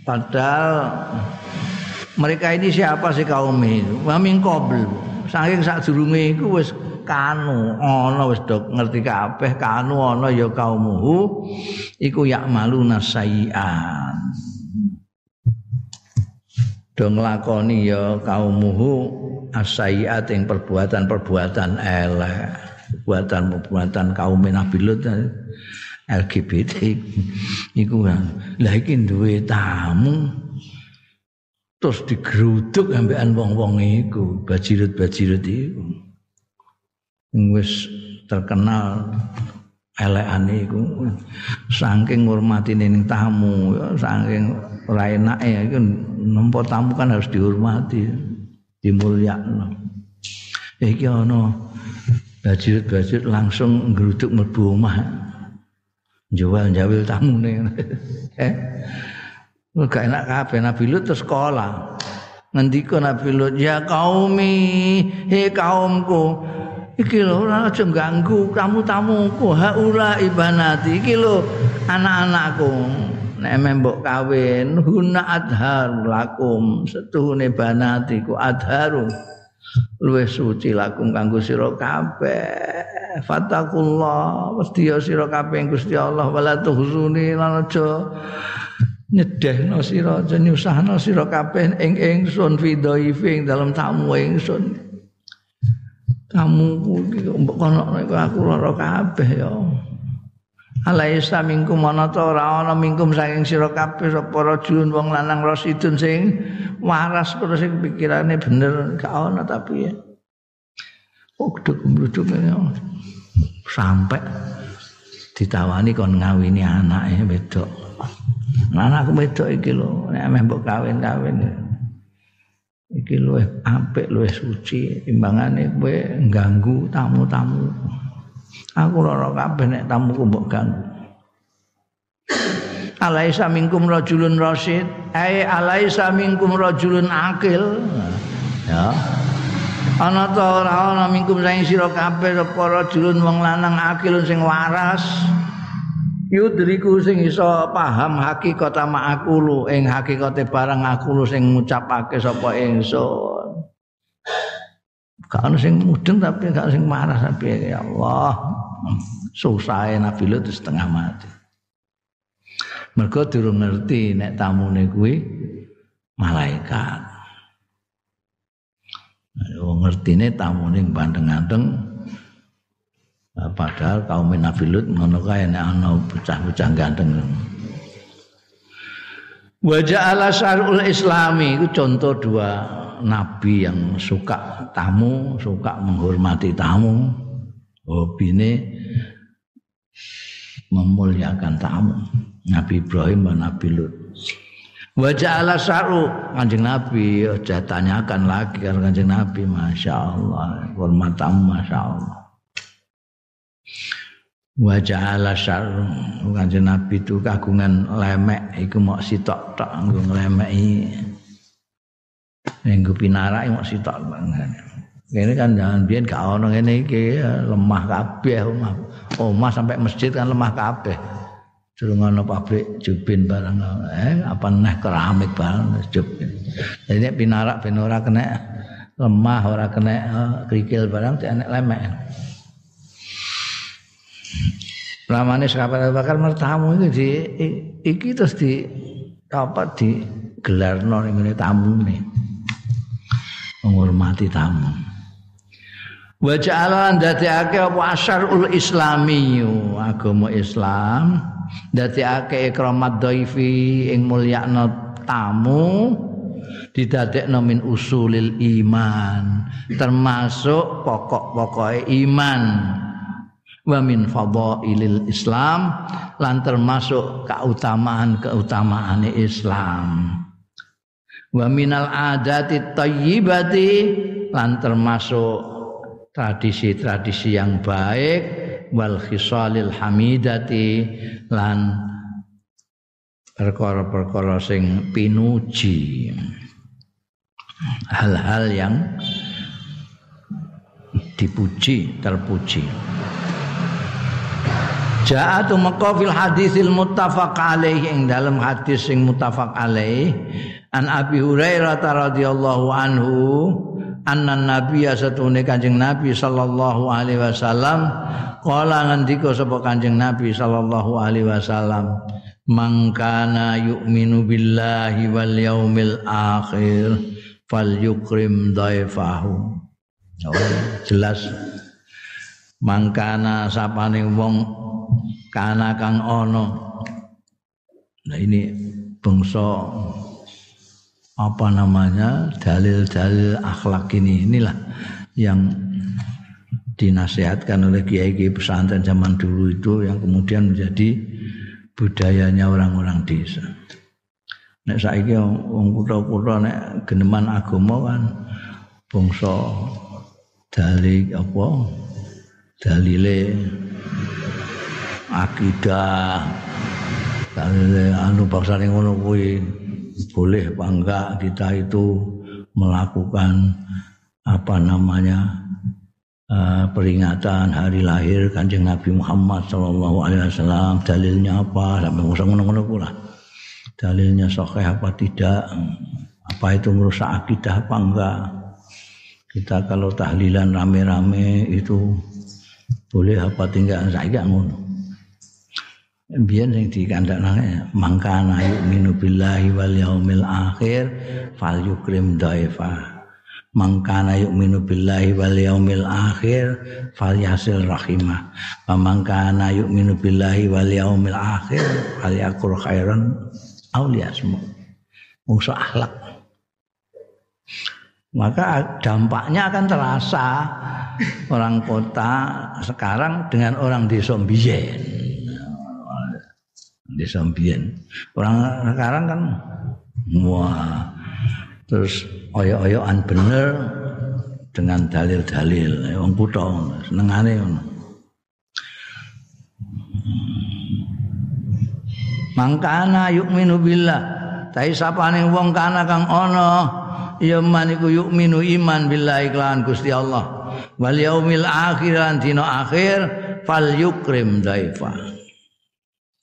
padahal mereka ini siapa sih kaum itu? Wa min qabl. Saking sadurunge iku wis kanu ana wis do ngerti kabeh kanu ana ya kaumuhu iku yakmaluna sayian. Do nglakoni ya kaumuhu asayiat ing perbuatan-perbuatan elek perbuatan-perbuatan kaum Nabi Lut LGBT iku lah iki duwe tamu terus digeruduk ambekan wong-wong iku bajirut-bajirut iku wis terkenal elekane iku. Saking ngurmatine ning tamu saking ora enake iku nempo tamu kan harus dihormati dimulyakno. Iki ana bajirut-bajirut langsung ngeruduk mlebu omah. Jual jawil tamune. Eh gak enak kabeh. Nabi Lut terus sekolah. Ngendika Nabi Lut ya kaumi he kaumku iki lho ora aja ganggu tamu-tamuku haula ibanati. Iki lho anak-anakku. Nek mbok kawin huna adhar lakum. Setuhune banatiku adharu. Luwih suci lakum kanggo sira kabeh. Fatakullah mesti ya sira kabeh Gusti Allah. Wala tuhzuni lan aja nyedehno sira aja nyusahno sira kabeh ing ingsun fidhaifi dalam tamu ingsun kamu mbok kono aku lara kabeh ya Alaisa minkum ana ta ora ana minkum saking sira kabeh sapa rajulun wong lanang rasidun sing waras terus sing pikirane bener gak ana tapi ya. Oh gedhe-gedhe ya. sampai ditawani kon ngawini anake wedok. Anakku wedok iki lho, nek meh mbok kawin-kawin. Iki luwih apik, luwih suci timbangane kowe ganggu tamu-tamu. Aku ora kabeh nek tamuku mbok ganggu. Alaisa minkum rajulun rasyid, ai alaisa minkum rajulun akil. Ya. Ana ta ora ana minkum sing sira kabeh apa rajulun wong lanang akil sing waras. Yudriku sing iso paham hakikat ma'akulu ing hakikate barang aku sing ngucapake sapa ingsun. Gak ana sing mudeng tapi gak sing marah tapi ya Allah. susah Nabi Lut setengah mati. Mergo durung ngerti nek tamune kuwi malaikat. Wong ngertine tamune bandeng-andeng padahal kaum Nabi Lut ngono kae nek ana bocah-bocah ganteng. Wajah ala syarul islami itu contoh dua nabi yang suka tamu, suka menghormati tamu. Hobine memuliakan tamu. Nabi Ibrahim dan Nabi Lut. Wajah ala saru kanjeng Nabi aja tanyakan lagi kan kanjeng Nabi Masya Allah hormat tamu Masya Allah Wajah ala saru kanjeng Nabi itu kagungan lemek iku mau sitok tok nggo nglemeki Minggu pinarak mau sitok banget. Ini kan jangan biar gak ono ngene iki lemah kabeh omah. Omah sampai masjid kan lemah kabeh. Durung ana pabrik jubin barang eh apa neh keramik barang jubin. Jadi pinarak ben ora kena lemah ora kena uh, kerikil barang enek lemek. Lamane sahabat Abu Bakar mertamu iki di iki terus di apa di gelarno ning tamu nih menghormati tamu. Wa ja'ala ndadekake apa asyarul islamiyu agama Islam. Ndadekake ikramat dhaifi ing mulyakno tamu. Didadekno min usulil iman. Termasuk pokok-pokoke iman wa min fadailil Islam lan termasuk keutamaan-keutamaane Islam. Wa minal adati thayyibati lan termasuk tradisi-tradisi yang baik wal khisalil hamidati lan perkara-perkara sing pinuji. Hal-hal yang dipuji terpuji Ja'atu maka fil hadisil muttafaq alaih. Ing dalam hadis sing muttafaq alaih. An Abi Hurairah radhiyallahu anhu anna nabiyya satune kanjeng nabi sallallahu alaihi wasallam kala ngendika sapa kanjeng nabi sallallahu alaihi wasallam mangkana yu'minu billahi wal yaumil akhir fal yukrim daifahu. Oh, jelas mangkana sapane wong kana kang ana nah ini bangsa apa namanya dalil-dalil akhlak ini inilah yang dinasihatkan oleh kiai-kiai pesantren zaman dulu itu yang kemudian menjadi budayanya orang-orang desa. Nek saiki wong kutha-kutha nek geneman agama kan bangsa dalil apa dalile akidah dalile anu bangsa ngono kuwi boleh apa enggak kita itu melakukan apa namanya uh, peringatan hari lahir kanjeng Nabi Muhammad Shallallahu Alaihi Wasallam. Dalilnya apa? Sampai ngusang ngono pula dalilnya sahih apa tidak? Apa itu merusak akidah apa enggak? Kita kalau tahlilan rame-rame itu boleh apa tinggal? Saya ngono. Biar yang dikandaknya mangkana yu'minu billahi wal yaumil akhir fal yukrim daifah mangkana yu'minu billahi wal yaumil akhir falyasil rahimah. Wa mangkana yu'minu billahi wal yaumil akhir falyakul khairan aw liyasmu musuh akhlak maka dampaknya akan terasa. Orang kota sekarang dengan orang desa mbiyen. Desa mbiyen. Orang sekarang kan wah terus oyo-oyoan bener dengan dalil-dalil. Wong kutha senengane ngono. Mangkana yu'minu billah. Tapi sapane wong kana kang ana ya man iku yu'minu iman billahi kelawan Gusti Allah wal yaumil akhir lan dina akhir fal yukrim daifa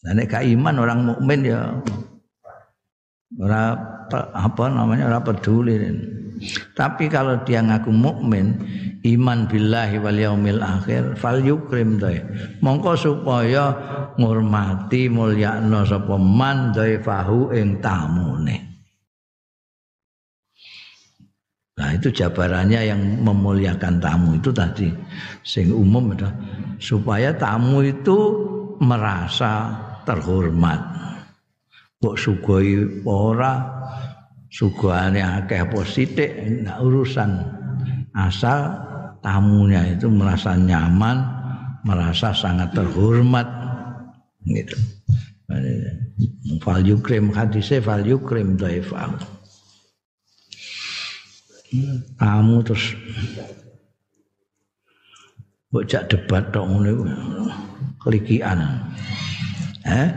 nek iman orang mukmin ya ora apa namanya ora peduli. Tapi kalau dia ngaku mukmin, iman billahi wal yaumil akhir, fal yukrim dai. Mongko supaya ngurmati mulyakno sapa man fahu ing tamune. Nah itu jabarannya yang memuliakan tamu itu tadi. Sing umum adalah supaya tamu itu merasa terhormat. Kok sugoi ora? Sugane akeh apa sithik? Urusan. Asal tamunya itu merasa nyaman merasa sangat terhormat. Gitu. Fal yukrim hadise fal yukrim dhaifal tamu terus bocah debat tok ngono kelikian eh?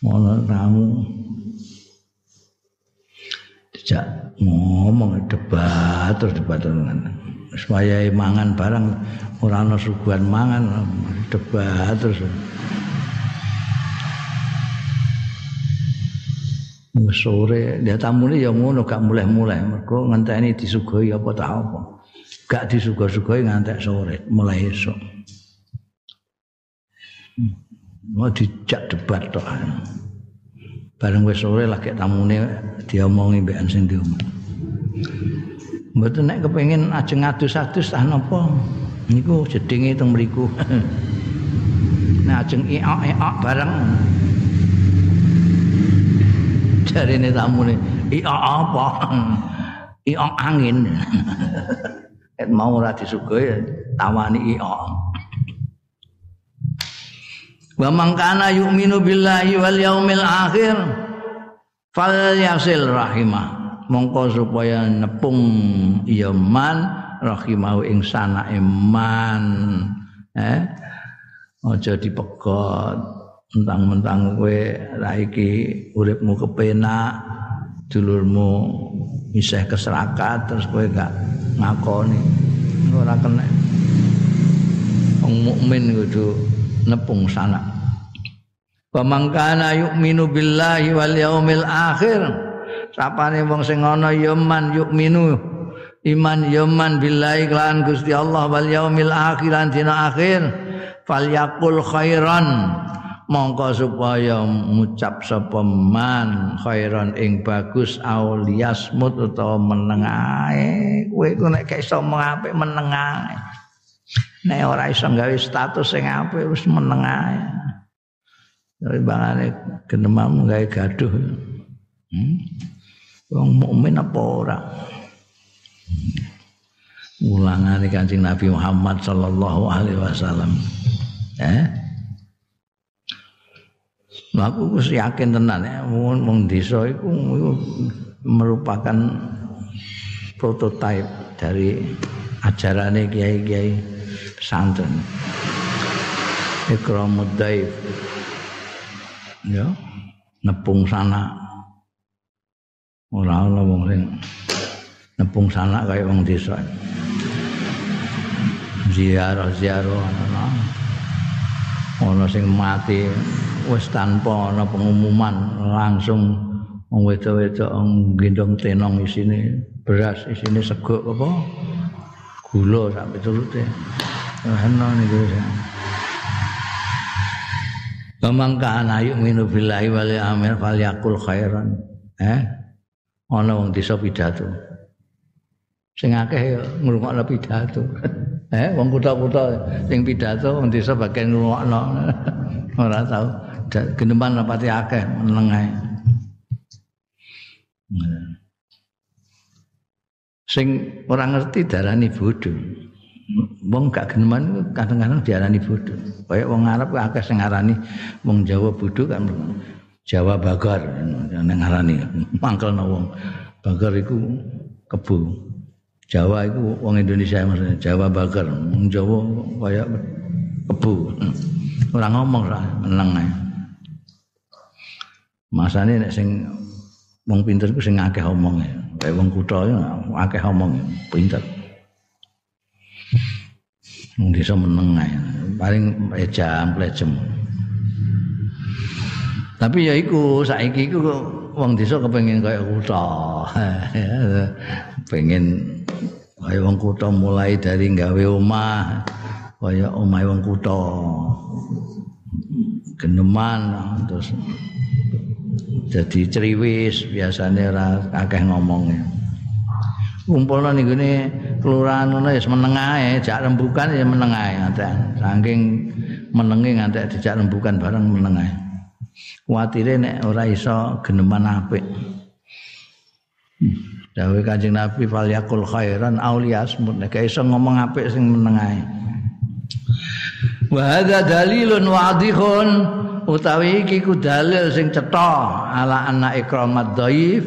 Ngono tamu dijak ngomong debat terus debat. Dengan supaya mangan barang ora suguhan mangan debat terus sore dia tamu ini ya ngono gak mulai-mulai mergo ngenteni disuguhi apa tak apa. Gak disuguh-suguhi ngantek sore mulai esok mau dijak debat tok. Bareng wis sore lagi tamune diomongi mbek sing diomong. Mboten nek kepengin ajeng adus-adus tah napa? Niku jedinge teng mriku. Nek ajeng iok-iok bareng jarine tamune iok apa? Iok angin. Mau ora disuguhi tawani iok wa man kana yu'minu billahi wal yaumil akhir fal yasil rahimah. Mongko supaya nepung iman rahimah ing sana iman eh aja dipegot mentang-mentang kowe ra iki uripmu kepenak dulurmu isih keserakat terus kowe gak ngakoni. Ora kena. Wong mukmin kudu nepung sana wa mangkana yu'minu billahi wal yaumil akhir. Sapane wong sing ana ya man yu'minu iman yaman billahi kelan Gusti Allah wal yaumil akhir lan dina akhir. Falyakul khairan mongko supaya ngucap sapa man khairan ing bagus auliasmut utawa meneng ae. Kowe ku nek iso apik meneng ae. Nek ora iso gawe status sing apik wis meneng ae. Tapi bangane genemam gawe gaduh. Hmm? wong mukmin apa ora? Ulangane Kanjeng Nabi Muhammad sallallahu alaihi wasallam. Eh aku wis yakin tenan ya wong desa iku merupakan prototipe dari ajarane kiai-kiai pesantren. Ikramud daif. Ya, nepung sana. Ora ana wong sing nepung sana kaya wong desa. Ziarah-ziarah ana. Ana sing mati wis tanpa ana pengumuman langsung wong wedok-wedok gendong tenong isine beras isine sego apa gula sampai turute ana niku Pemangkaan ayu minu billahi wal amir fal yakul khairan. Eh? Ana wong desa pidato. Sing akeh ngrungokno pidato. eh wong kutha-kutha sing pidato wong desa bagian ngrungokno. Ora tau geneman rapati akeh meneng ae. Sing ora ngerti darani bodho. Wong gak geneman kadang-kadang diarani bodho. Kaya wong Arab akeh sing ngarani wong Jawa bodho kan Jawa bagar nang ngarani mangkelno wong. Bagar iku kebu. Jawa iku wong Indonesia maksudnya Jawa bagar. Wong Jawa kaya kebu. Ora ngomong lah meneng ae. Masane nek sing wong pinter ku sing akeh omonge. Kayak wong ya akeh omong pinter. Wong desa meneng ae. Paling ejam plejem. Tapi ya iku saiki iku wong desa kepengin kaya kutha. pengen kaya wong kutha mulai dari gawe omah kaya omahe wong kutha. Geneman terus jadi ceriwis biasanya ora akeh ngomongnya. Kumpulna ning gone kelurahan ngono ya meneng ae jak rembukan ya meneng ae saking menenge ngantek dijak rembukan bareng meneng ae. Kuwatire nek ora iso geneman apik Dawe Kanjeng Nabi fal yakul khairan auliyasmut nek iso ngomong apik sing meneng ae. Wa hadza dalilun wadihun utawi iki ku dalil sing cetha ala anna ikramat dhaif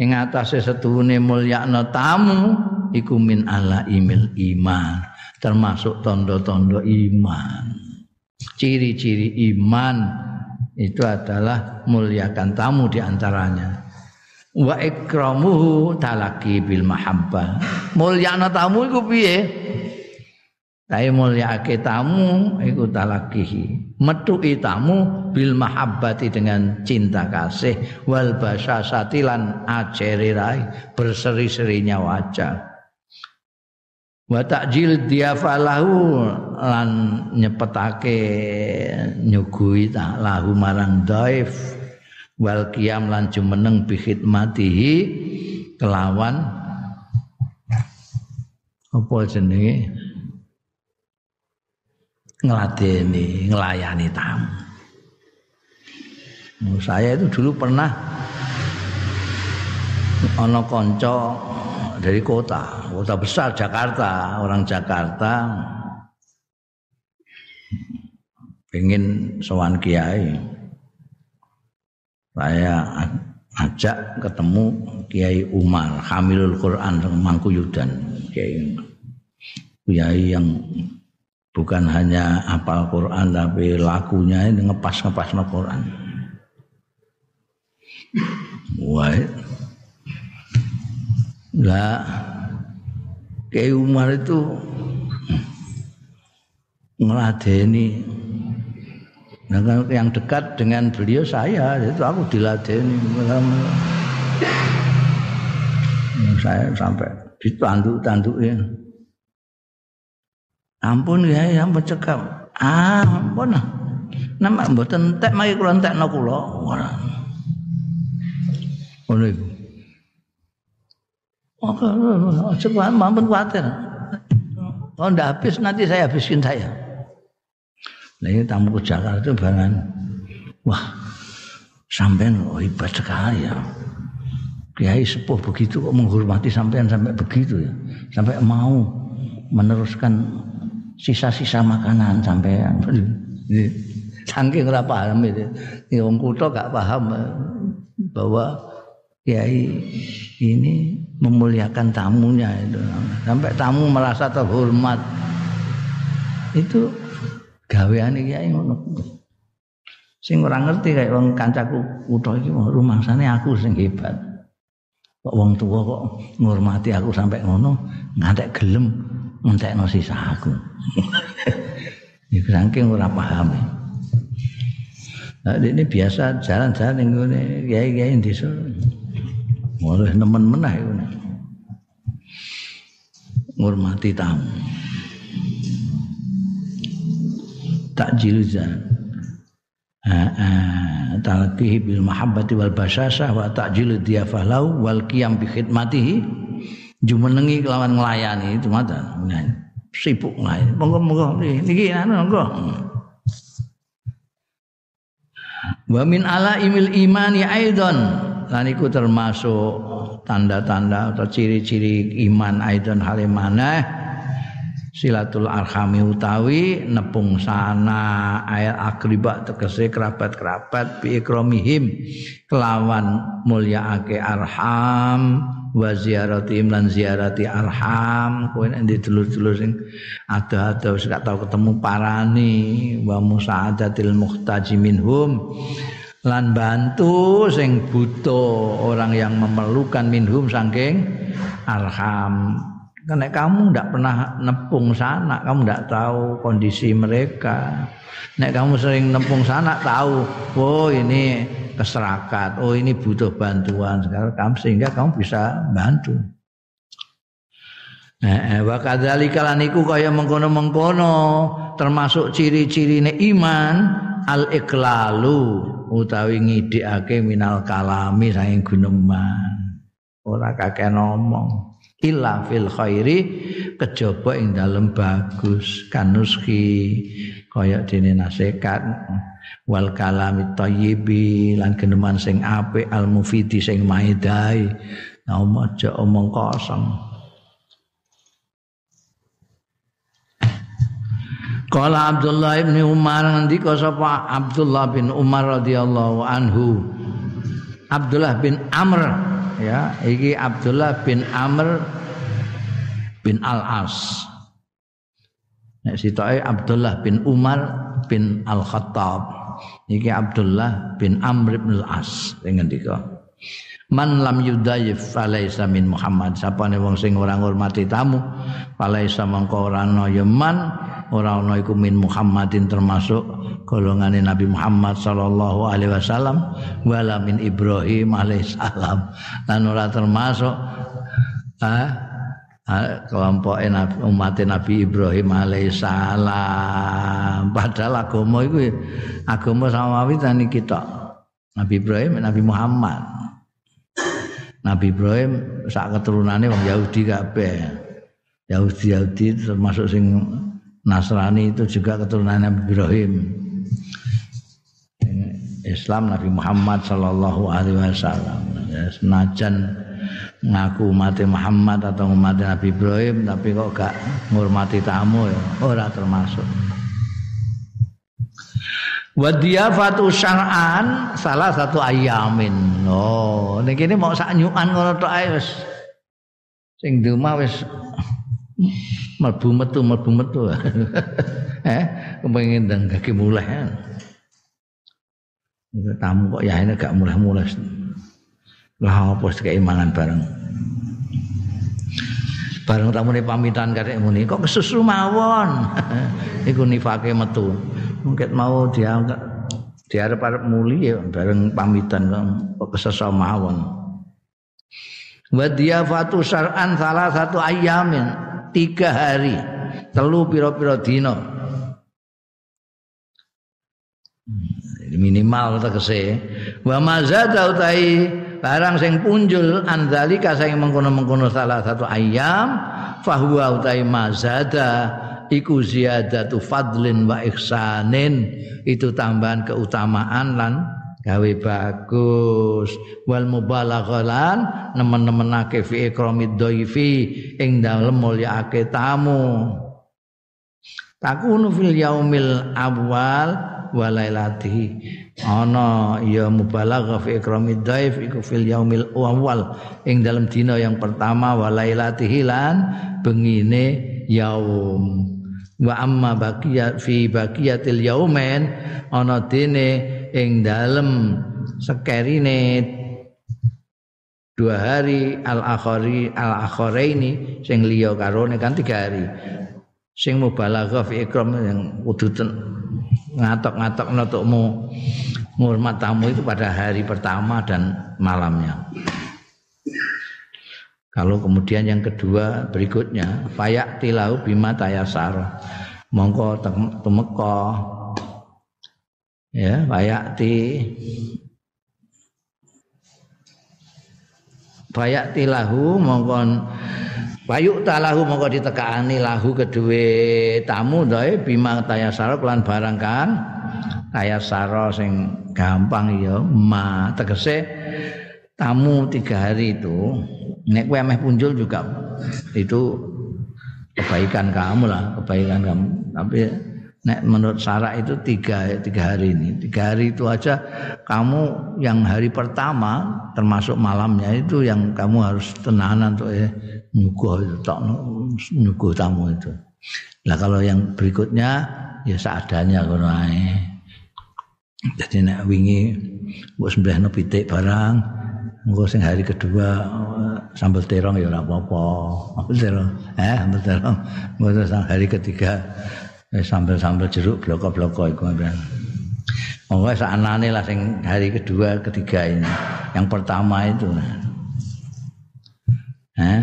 ing atase setuhune mulyakna tamu iku min ala imil iman termasuk tondo-tondo iman. Ciri-ciri iman itu adalah muliakan tamu di antaranya wa ikramuhu talaki bil mahabbah mulyakna tamu iku piye? Tapi mulyake tamu iku talakihi. Metuki tamu bil mahabbati dengan cinta kasih. Wal basyasati lan ajerirai berseri-serinya wajah. Wa takjil diafalahu lan nyepetake nyugui tak lahu marang daif wal qiyam lan jumeneng bi kelawan apa jenenge ngeladeni, ngelayani tamu. Saya itu dulu pernah ono konco dari kota, kota besar Jakarta, orang Jakarta pengen sowan kiai. Saya ajak ketemu Kiai Umar Hamilul Quran Mangkuyudan Kiai Kiai yang bukan hanya apal Quran tapi lakunya ini ngepas-ngepas no Quran. Wah, lah Kiai Umar itu meladeni nah, yang dekat dengan beliau saya itu aku diladeni saya sampai ditanduk-tanduk ya Ampun ya, yang mencekam. Ah, ampun. Nama mboten entek mari kula entekno kula. Ngono iku. Oke, coba mampun khawatir. Kalau ndak habis nanti saya habiskin saya. Nah ini tamu ke Jakarta itu barangan. Wah, sampean oh, hebat sekali ya. Kiai sepuh begitu kok menghormati sampean sampai begitu ya. Sampai mau meneruskan sisa-sisa makanan sampean. Saking ora paham itu. Ya wong kutho gak paham bahwa kiai ini memuliakan tamunya itu. Sampai tamu merasa terhormat. Itu gaweane kiai ngono. Sing ora ngerti kayak wong kancaku kutho iki rumangsane aku sing hebat. Kok wong tua kok ngurmati aku sampai ngono ngantek gelem ngentekno sisa aku. Iku saking ora paham. Nah, ini biasa jalan-jalan yang gue kiai-kiai di desa. Mulai nemen menah itu. Ngurmati tamu. Takjil zan. Talqihi bil mahabbati wal basyasah wa takjil diyafah lau wal qiyam bi khidmatihi jumenengi kelawan nglayani itu mata. Nah, sibuk nglayani. Monggo-monggo niki anu monggo. Wa min ala imil imani aidan lan iku termasuk tanda-tanda atau ciri-ciri iman aidan halimana silatul arhami utawi nepung sana ayat akriba tegese kerabat-kerabat bi ikromihim kelawan mulyaake arham wa ziaratihim lan ziarati arham. Kowe nek dulur-dulur sing ada-ada wis gak tau ketemu parani wa musaadatil muhtaji minhum lan bantu sing butuh orang yang memerlukan minhum saking arham karena kamu tidak pernah nepung sana, kamu tidak tahu kondisi mereka. Nek kamu sering nepung sana tahu, oh ini keserakat, oh ini butuh bantuan sekarang kamu sehingga kamu bisa bantu. Eh, wa kadzalika lan iku kaya mengkono-mengkono termasuk ciri-cirine iman al iklalu utawi ngidikake minal kalami saking guneman. Ora kakek ngomong illa fil khairi kejaba ing dalem bagus kanuski kaya dene nasihat wal kalami thayyibi lan geneman sing apik al mufidi sing maidai omong aja omong kosong. Kala Abdullah bin Umar ngendika sapa Abdullah bin Umar radhiyallahu anhu? Abdullah bin Amr ya iki Abdullah bin Amr bin Al-As. Nek sitoke Abdullah bin Umar bin Al-Khattab. Iki Abdullah bin Amr bin Al-As. Ngendika Man lam yudayif falaisa min Muhammad. Sapane wong sing ora ngurmati tamu falaisa mangko ora ana ya man ora ana iku min Muhammadin termasuk golongane Nabi Muhammad sallallahu alaihi wasallam wala min Ibrahim alaihissalam. Lan ora termasuk kelompok umat Nabi Ibrahim alaihissalam. Padahal agama itu agama samawi tani kita Nabi Ibrahim Nabi Muhammad. Nabi Ibrahim sak keturunannya wong Yahudi kabeh. Yahudi Yahudi termasuk sing Nasrani itu juga keturunan Nabi Ibrahim. Islam Nabi Muhammad Sallallahu Alaihi Wasallam. Ya, senajan ngaku umat Muhammad atau umat Nabi Ibrahim tapi kok gak ngurmati tamu ya ora termasuk. Wadiyafatu syar'an salah satu ayamin. Oh, niki ini mau sak nyukan ngono tok ae wis. Sing di rumah wis mlebu metu mlebu metu. eh, kepengin ndang kaki mulai. tamu kok ya ini gak mulai-mulai lah apa keimangan bareng? Bareng tamu ini pamitan karek muni kok kesusu mawon iku nifake metu. Mungkin mau dia diarep arep muli ya bareng pamitan kok kesusu mawon wa fatu syar'an salah satu ayamin tiga hari telu piro-piro dino minimal tegese wa mazada utai barang sing punjul andzalika sing mengkono-mengkono salah satu ayam fahuwa utai mazada iku ziyadatu fadlin wa ihsanin. Itu tambahan keutamaan lan gawe bagus. Wal mubalaghalan nemen-nemenake fi ikramid dhaifi ing dalem mulyaake tamu. Takunu fil yaumil awal walailatihi ana ya mubalagha fi ikramid dhaif iku fil yaumil awal. Ing dalam dina yang pertama walailatihi lan bengine yaum. Wa amma baqiyat fi baqiyatil yaumen ana dene ing dalem sekerine dua hari al akhari al akharaini sing liya karone kan tiga hari. Sing mubalaghah fi ikram yang kudu ngatok-ngatok nutukmu ngurmat tamu itu pada hari pertama dan malamnya. Kalau kemudian yang kedua berikutnya fayak tilau bima tayasar. Mongko temeko ya fayak ti fayak tilahu mongko Bayuk talahu mongko ditekani lahu kedue tamu doe bima tayasara lan barang kan. Tayasara sing gampang ya ma. Tegese tamu tiga hari itu nek meh punjul juga itu kebaikan kamu lah kebaikan kamu. Tapi nek menurut Sarah itu tiga tiga hari ini. Tiga hari itu aja kamu yang hari pertama termasuk malamnya itu yang kamu harus tenanan tuh ya nyuguh itu tak nyuguh tamu itu. Lah kalau yang berikutnya ya seadanya kono ae. Jadi nek wingi mbok sembelihno pitik barang engko sing hari kedua sambal terong ya ora apa-apa. Sambal terong eh sambal terong. Hari ketiga sambel-sambel jeruk bloko-bloko iku. Monggo saknane lah sing hari kedua, ketiga ini. Yang pertama itu. Eh?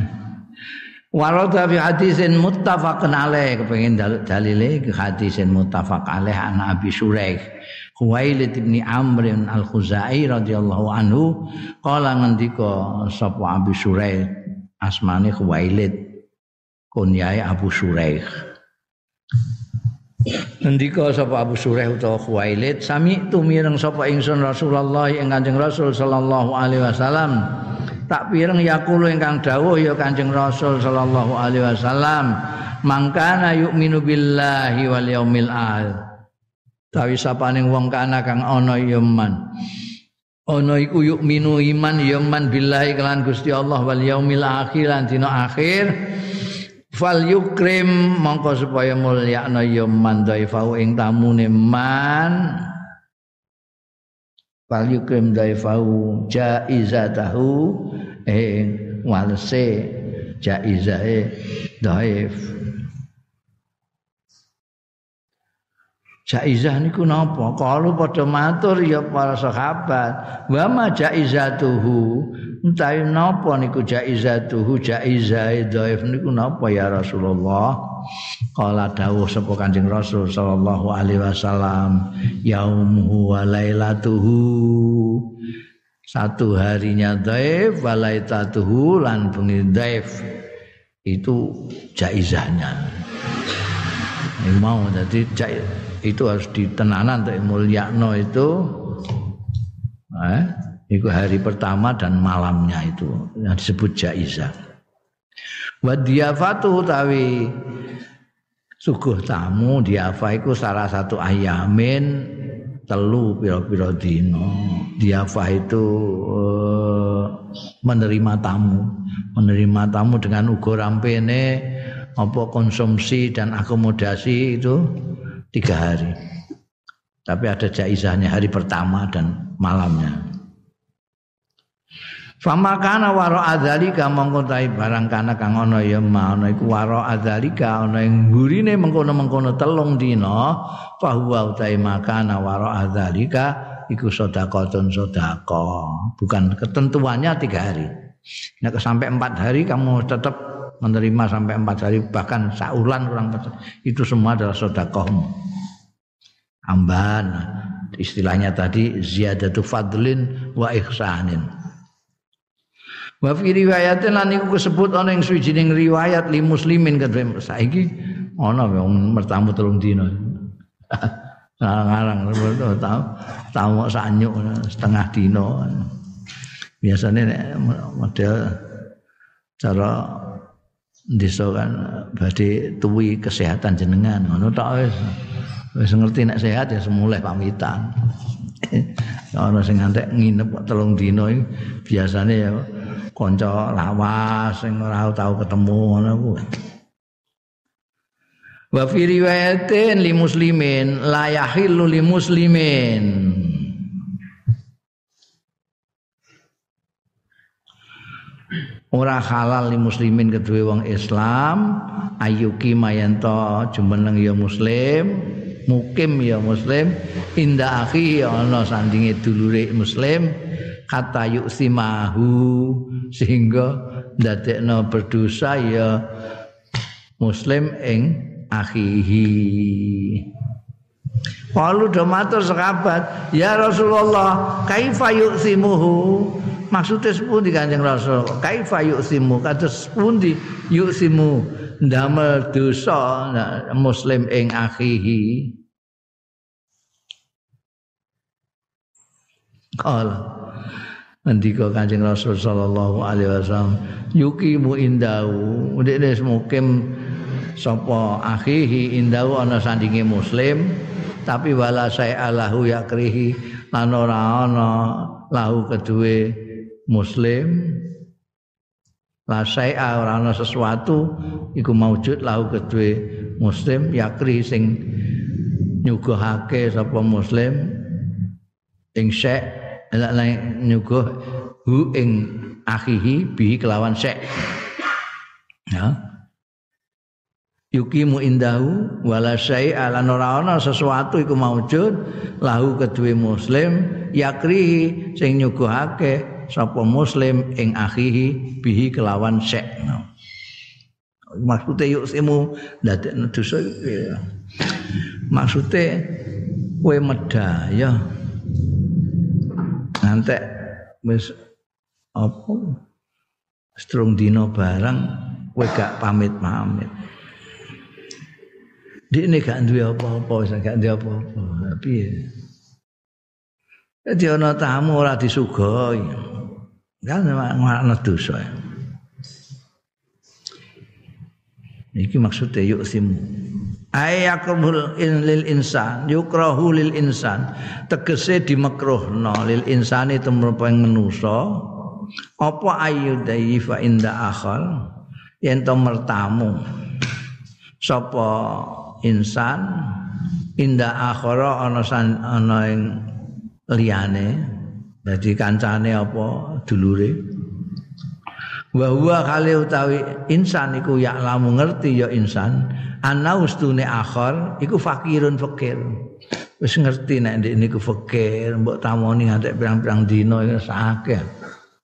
Warada fi hadisin muttafaqun alaih kepengin dalile ke hadisin muttafaq alaih an Abi Suraih Khuwailid bin Amr al-Khuzai radhiyallahu anhu qala ngendika sapa Abi Suraih asmane Khuwailid kunyai Abu Suraih Ngendika sapa Abu Suraih utawa Khuwailid, sami tumireng sapa ingsun Rasulullah ing Kanjeng Rasul sallallahu alaihi wasallam. Tak pireng yaqulu ingkang dawuh ya Kanjeng Rasul sallallahu alaihi wasallam, mangkana yu'minu billahi wal yaumil akhir. Tawi sapaning wong kana kang ana ya man. Ana iku yu'minu iman ya man billahi kelan Gusti Allah wal yaumil akhir lan dina akhir fal yukrim mongko supaya mulyakna ya man daifau ing tamune man. Fal yukrim daifau jaizatahu ing walse jaizahe daif Jaizah niku napa? Kalau padha matur ya para sahabat, wa ma jaizatuhu utawi napa niku jaizatuhu jaizah dhaif niku napa ya Rasulullah? Kala dawuh sapa Kanjeng Rasul sallallahu alaihi wasallam yaumuhu wa lailatuhu. Satu harinya dhaif wa lailatuhu lan bengi dhaif itu jaizahnya. Ini mau jadi itu harus ditenanan untuk mulyakno itu. Eh, itu hari pertama dan malamnya itu yang disebut jaizah. Wa diafatu tawi suguh tamu diafa iku salah satu ayamin telu pira-pira dina. Diafa itu uh, menerima tamu, menerima tamu dengan ugo rampene apa konsumsi dan akomodasi itu tiga hari. Tapi ada jaizahnya hari pertama dan malamnya. Fama kana waro adzalika mongko tai barang kana kang ya ana iku waro adzalika ana ing burine mengkono-mengkono telung dina fahuwa utai makana waro adzalika iku sedekahun sedekah. Bukan ketentuannya tiga hari. Nek sampai empat hari kamu tetap menerima sampai empat hari bahkan saulan kurang itu semua adalah sedekahmu. Amban istilahnya tadi ziyadatu fadlin wa ihsanin wa fi riwayatin lan iku disebut ana ing suwijining riwayat li muslimin kadhe saiki ana wong mertamu telung dina. Ngarang-ngarang tahu tahu sanyuk setengah dino biasanya model cara desa kan badhe tuwi kesehatan jenengan. Ngono tok wis. Wis ngerti nek sehat ya semulai pamitan ana sing ngantek nginep kok telung dino iki. Biasane ya kanca lawas sing ora tau ketemu ngono kuwi Wa fi riwayatin li muslimin la li muslimin. Ora halal li muslimin kedue wong Islam ayuki mayanto jumeneng ya muslim mukim ya muslim inda akhi ana sandinge dulure muslim kata yuksimahu sehingga ndadekno berdosa ya muslim ing akhihi Walu do matur sekabat, ya Rasulullah, kaifa yuksimuhu? Maksudnya sepundi Kanjeng Rasul? Kaifa yuksimu? Kados sepundi yuksimu ndamel dosa muslim ing akhihi? Kala Ngendika Kanjeng Rasul sallallahu alaihi wasallam, yukimu indahu. Ndekne mukim sapa akhihi indahu ana sandinge muslim tapi wala alahu yakrihi lan ora ana lahu kedue muslim la saya ora ana sesuatu iku maujud lahu kedue muslim yakri sing nyuguhake sapa muslim ing syek nyuguh hu ing akhihi bihi kelawan syek. Ya. Yukimu indahu wala syai'a lan ora ana sesuatu iku maujud lahu kedue muslim yakrihi sing nyuguhake sapa muslim ing akhihi bihi kelawan syek no. maksude yuksimu ndadekno dosa iku maksude kowe medaya ngantek wis apa strung dino barang kowe gak pamit-pamit Dik ini gak duwe apa-apa, gak duwe apa-apa. Piye? Dadi ana tamu ora disugoi. Kan ana dosa. Iki maksudnya yuk simu. Ayakumul in lil insan, yukrahu lil insan. Tegese dimekruhno lil insani tumraping manusa. Apa ayudai fa inda akhal yen to mertamu. Sapa insan inda akhara ana ana ing liyane dadi kancane apa? Dulure. Wa huwa kali utawi insan iku ya lamu ngerti ya insan ana ustune akhir iku fakirun fakir. Wis ngerti nek ndek niku fakir mbok tamoni ngantek pirang-pirang dina iku sakeh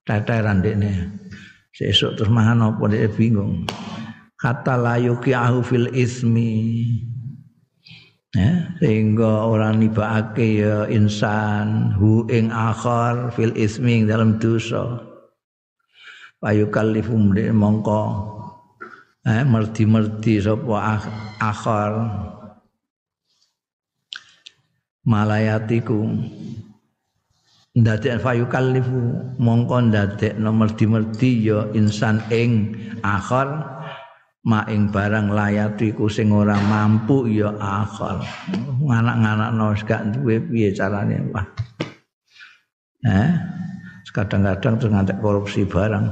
teteran ndekne sesuk terus mangan apa ndek bingung. Kata layuki ahu fil ismi ya, sehingga orang nibake ya insan hu ing akhar fil ismi dalam dosa. Payu kalifum mongko eh merti-merti sapa akhar. Malayatiku ndadek fayu kalifu mongko ndadek nomor dimerti ya insan ing akhar maing barang layati ku sing ora mampu ya akhir nganak-nganakno gak duwe piye carane wah eh kadang-kadang terus ngantek korupsi barang.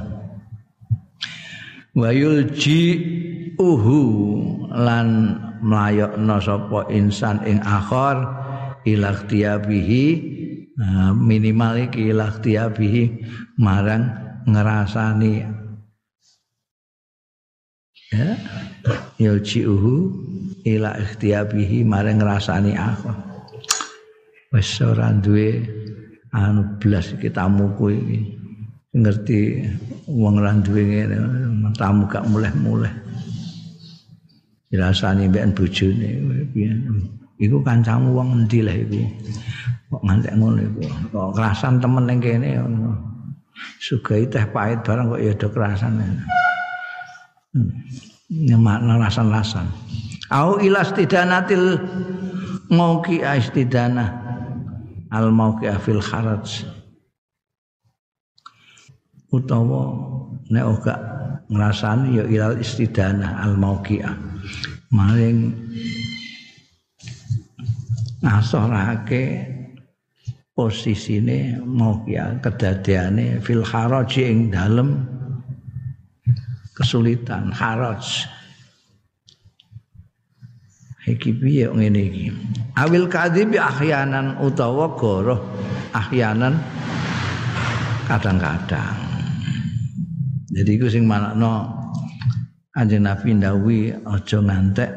Wayul ji uhu lan mlayokno sapa insan ing akhir ilakhtiyabihi nah, minimal iki ilakhtiyabihi marang ngerasani ya. Yulji'uhu ila ikhtiyabihi maring ngrasani aku. Wis ora duwe anu blas iki tamuku iki. Ngerti wong ora duwe ngene tamu gak muleh-muleh. Dirasani mbek bojone piye. Iku kancamu wong endi lah iku? Kok ngantek ngono iku? Kok kerasan temen ning kene? Ngono sugih teh pahit barang kok ya do kerasan hmm. makna lasan-lasan au ilastidanatil mauqi istidana al mauqi fil kharaj. Utawa nek ora ngrasani ya ilal istidana al mauqiah maring ngasorake posisine mauqiah kedadiane fil haraj ing dalem kesulitan haraj. Iki piye ngene iki? Awil kadhib ahyanan utawa goroh ahyanan kadang-kadang. Jadi iku sing manakno Kanjeng Nabi ndawi aja ngantek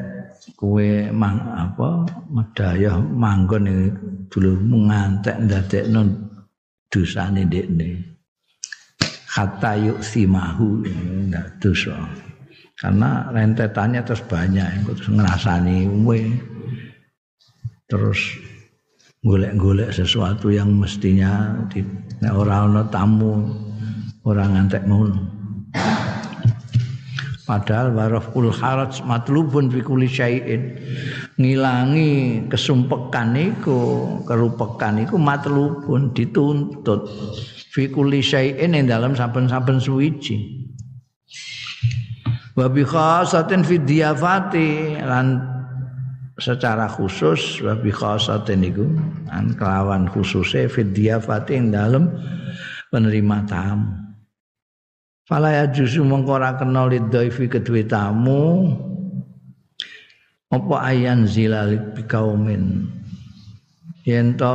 kowe mang apa medayah manggon dulurmu ngantek ndadekno dosane ndekne hatta yuk simahu. Ndak dosa. Karena rentetannya terus banyak yang terus ngerasani kowe. Terus golek-golek sesuatu yang mestinya di orang ana tamu orang ngantek ngono. Padahal waraful haraj matlubun fi kulli syai'in. Ngilangi kesumpekan iku, kerupekan iku matlubun dituntut fi kulli syai'in ing dalam saben-saben suwiji. Wa bi khasatin fi diyafati lan secara khusus wa bi khasatin iku an kelawan khususe fi diyafati ing dalam penerima tamu. Fala ya jusu mongko ora kena lidhaifi kedue tamu apa ayan zilalik bikaumin yen to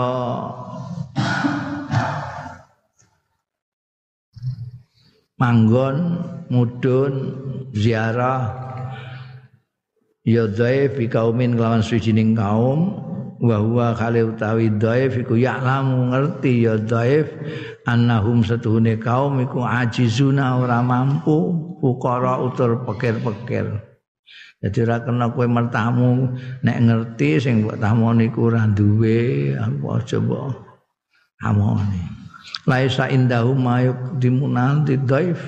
manggon mudun ziarah. Ya dhaif bikaumin kelawan sujining kaum. Wa huwa khali utawi dhaif iku ya'lamu ngerti ya dhaif annahum setuhune kaum iku ajizuna ora mampu fuqara utur pekir-pekir. Jadi ora kena kowe mertamu nek ngerti sing mbok tamu niku ora duwe apa coba amone laisa indahum mayuk dimunanti dhaif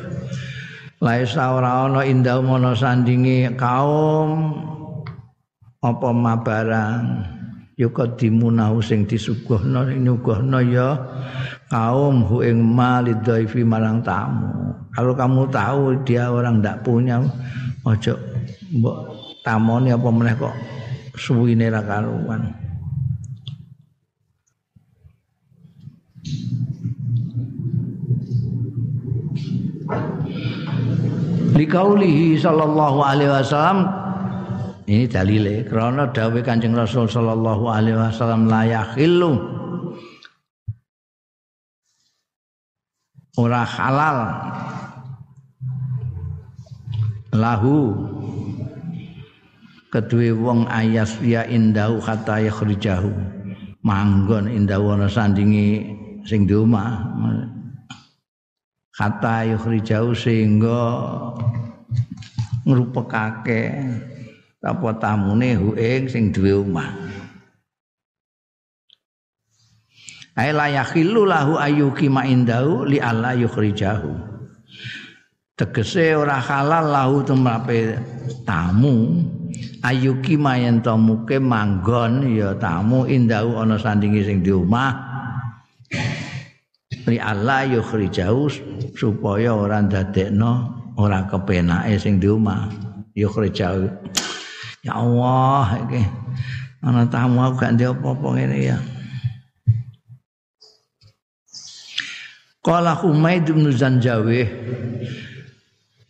laisa ora ana indahum ana sandingi kaum apa mabarang sing disuguhna sing nyuguhna ya kaum hu ing malidhaifi marang tamu. Kalau kamu tahu dia orang ndak punya ojo mbok tamoni apa meneh kok suwine ra karuan. Likaulihi sallallahu alaihi wasallam. Ini dalile krana dawuh Kanjeng Rasul sallallahu alaihi wasallam la yakhillu. Ora halal. Lahu. Kedue wong ayas ya indau kata yakhrijahu manggon indahu ana sandingi sing di kata yakhrijahu sehingga ngrupekake apa tamune hu ing sing duwe omah Ai la yakhillu lahu ayyuki ma indahu li alla yukhrijahu. Tegese ora halal lahu tumrape tamu ayyuki ma yen muke manggon ya tamu indahu ana sandingi sing di omah. Li alla yukhrijahu supaya ora ndadekno ora kepenake sing di omah. Yukhrijahu Ya Allah iki ana tamu aku gak ndek apa-apa ngene ya. Qala Humaid bin Zanjawi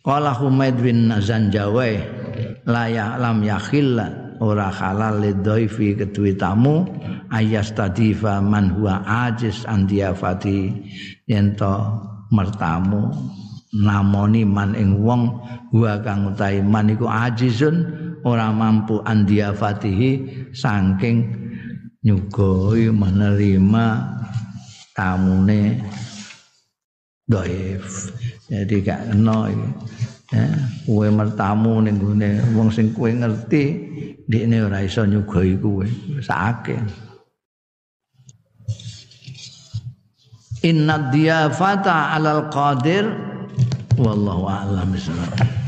Qala Humaid bin Zanjawi la ya'lam yakhilla ora halal lidhaifi kedue tamu ayas tadifa man huwa ajis andiafati yen to mertamu namoni man ing wong wa kang utahe man iku ajizun ora mampu andia fatihi saking nyugoi menerima tamune dhaif. Jadi gak kena iki. Ya, kowe mertamu ning gone wong sing kowe ngerti di ora iso nyugai kowe. Sakake. Inna diyafata alal qadir wallahu a'lam bishawab.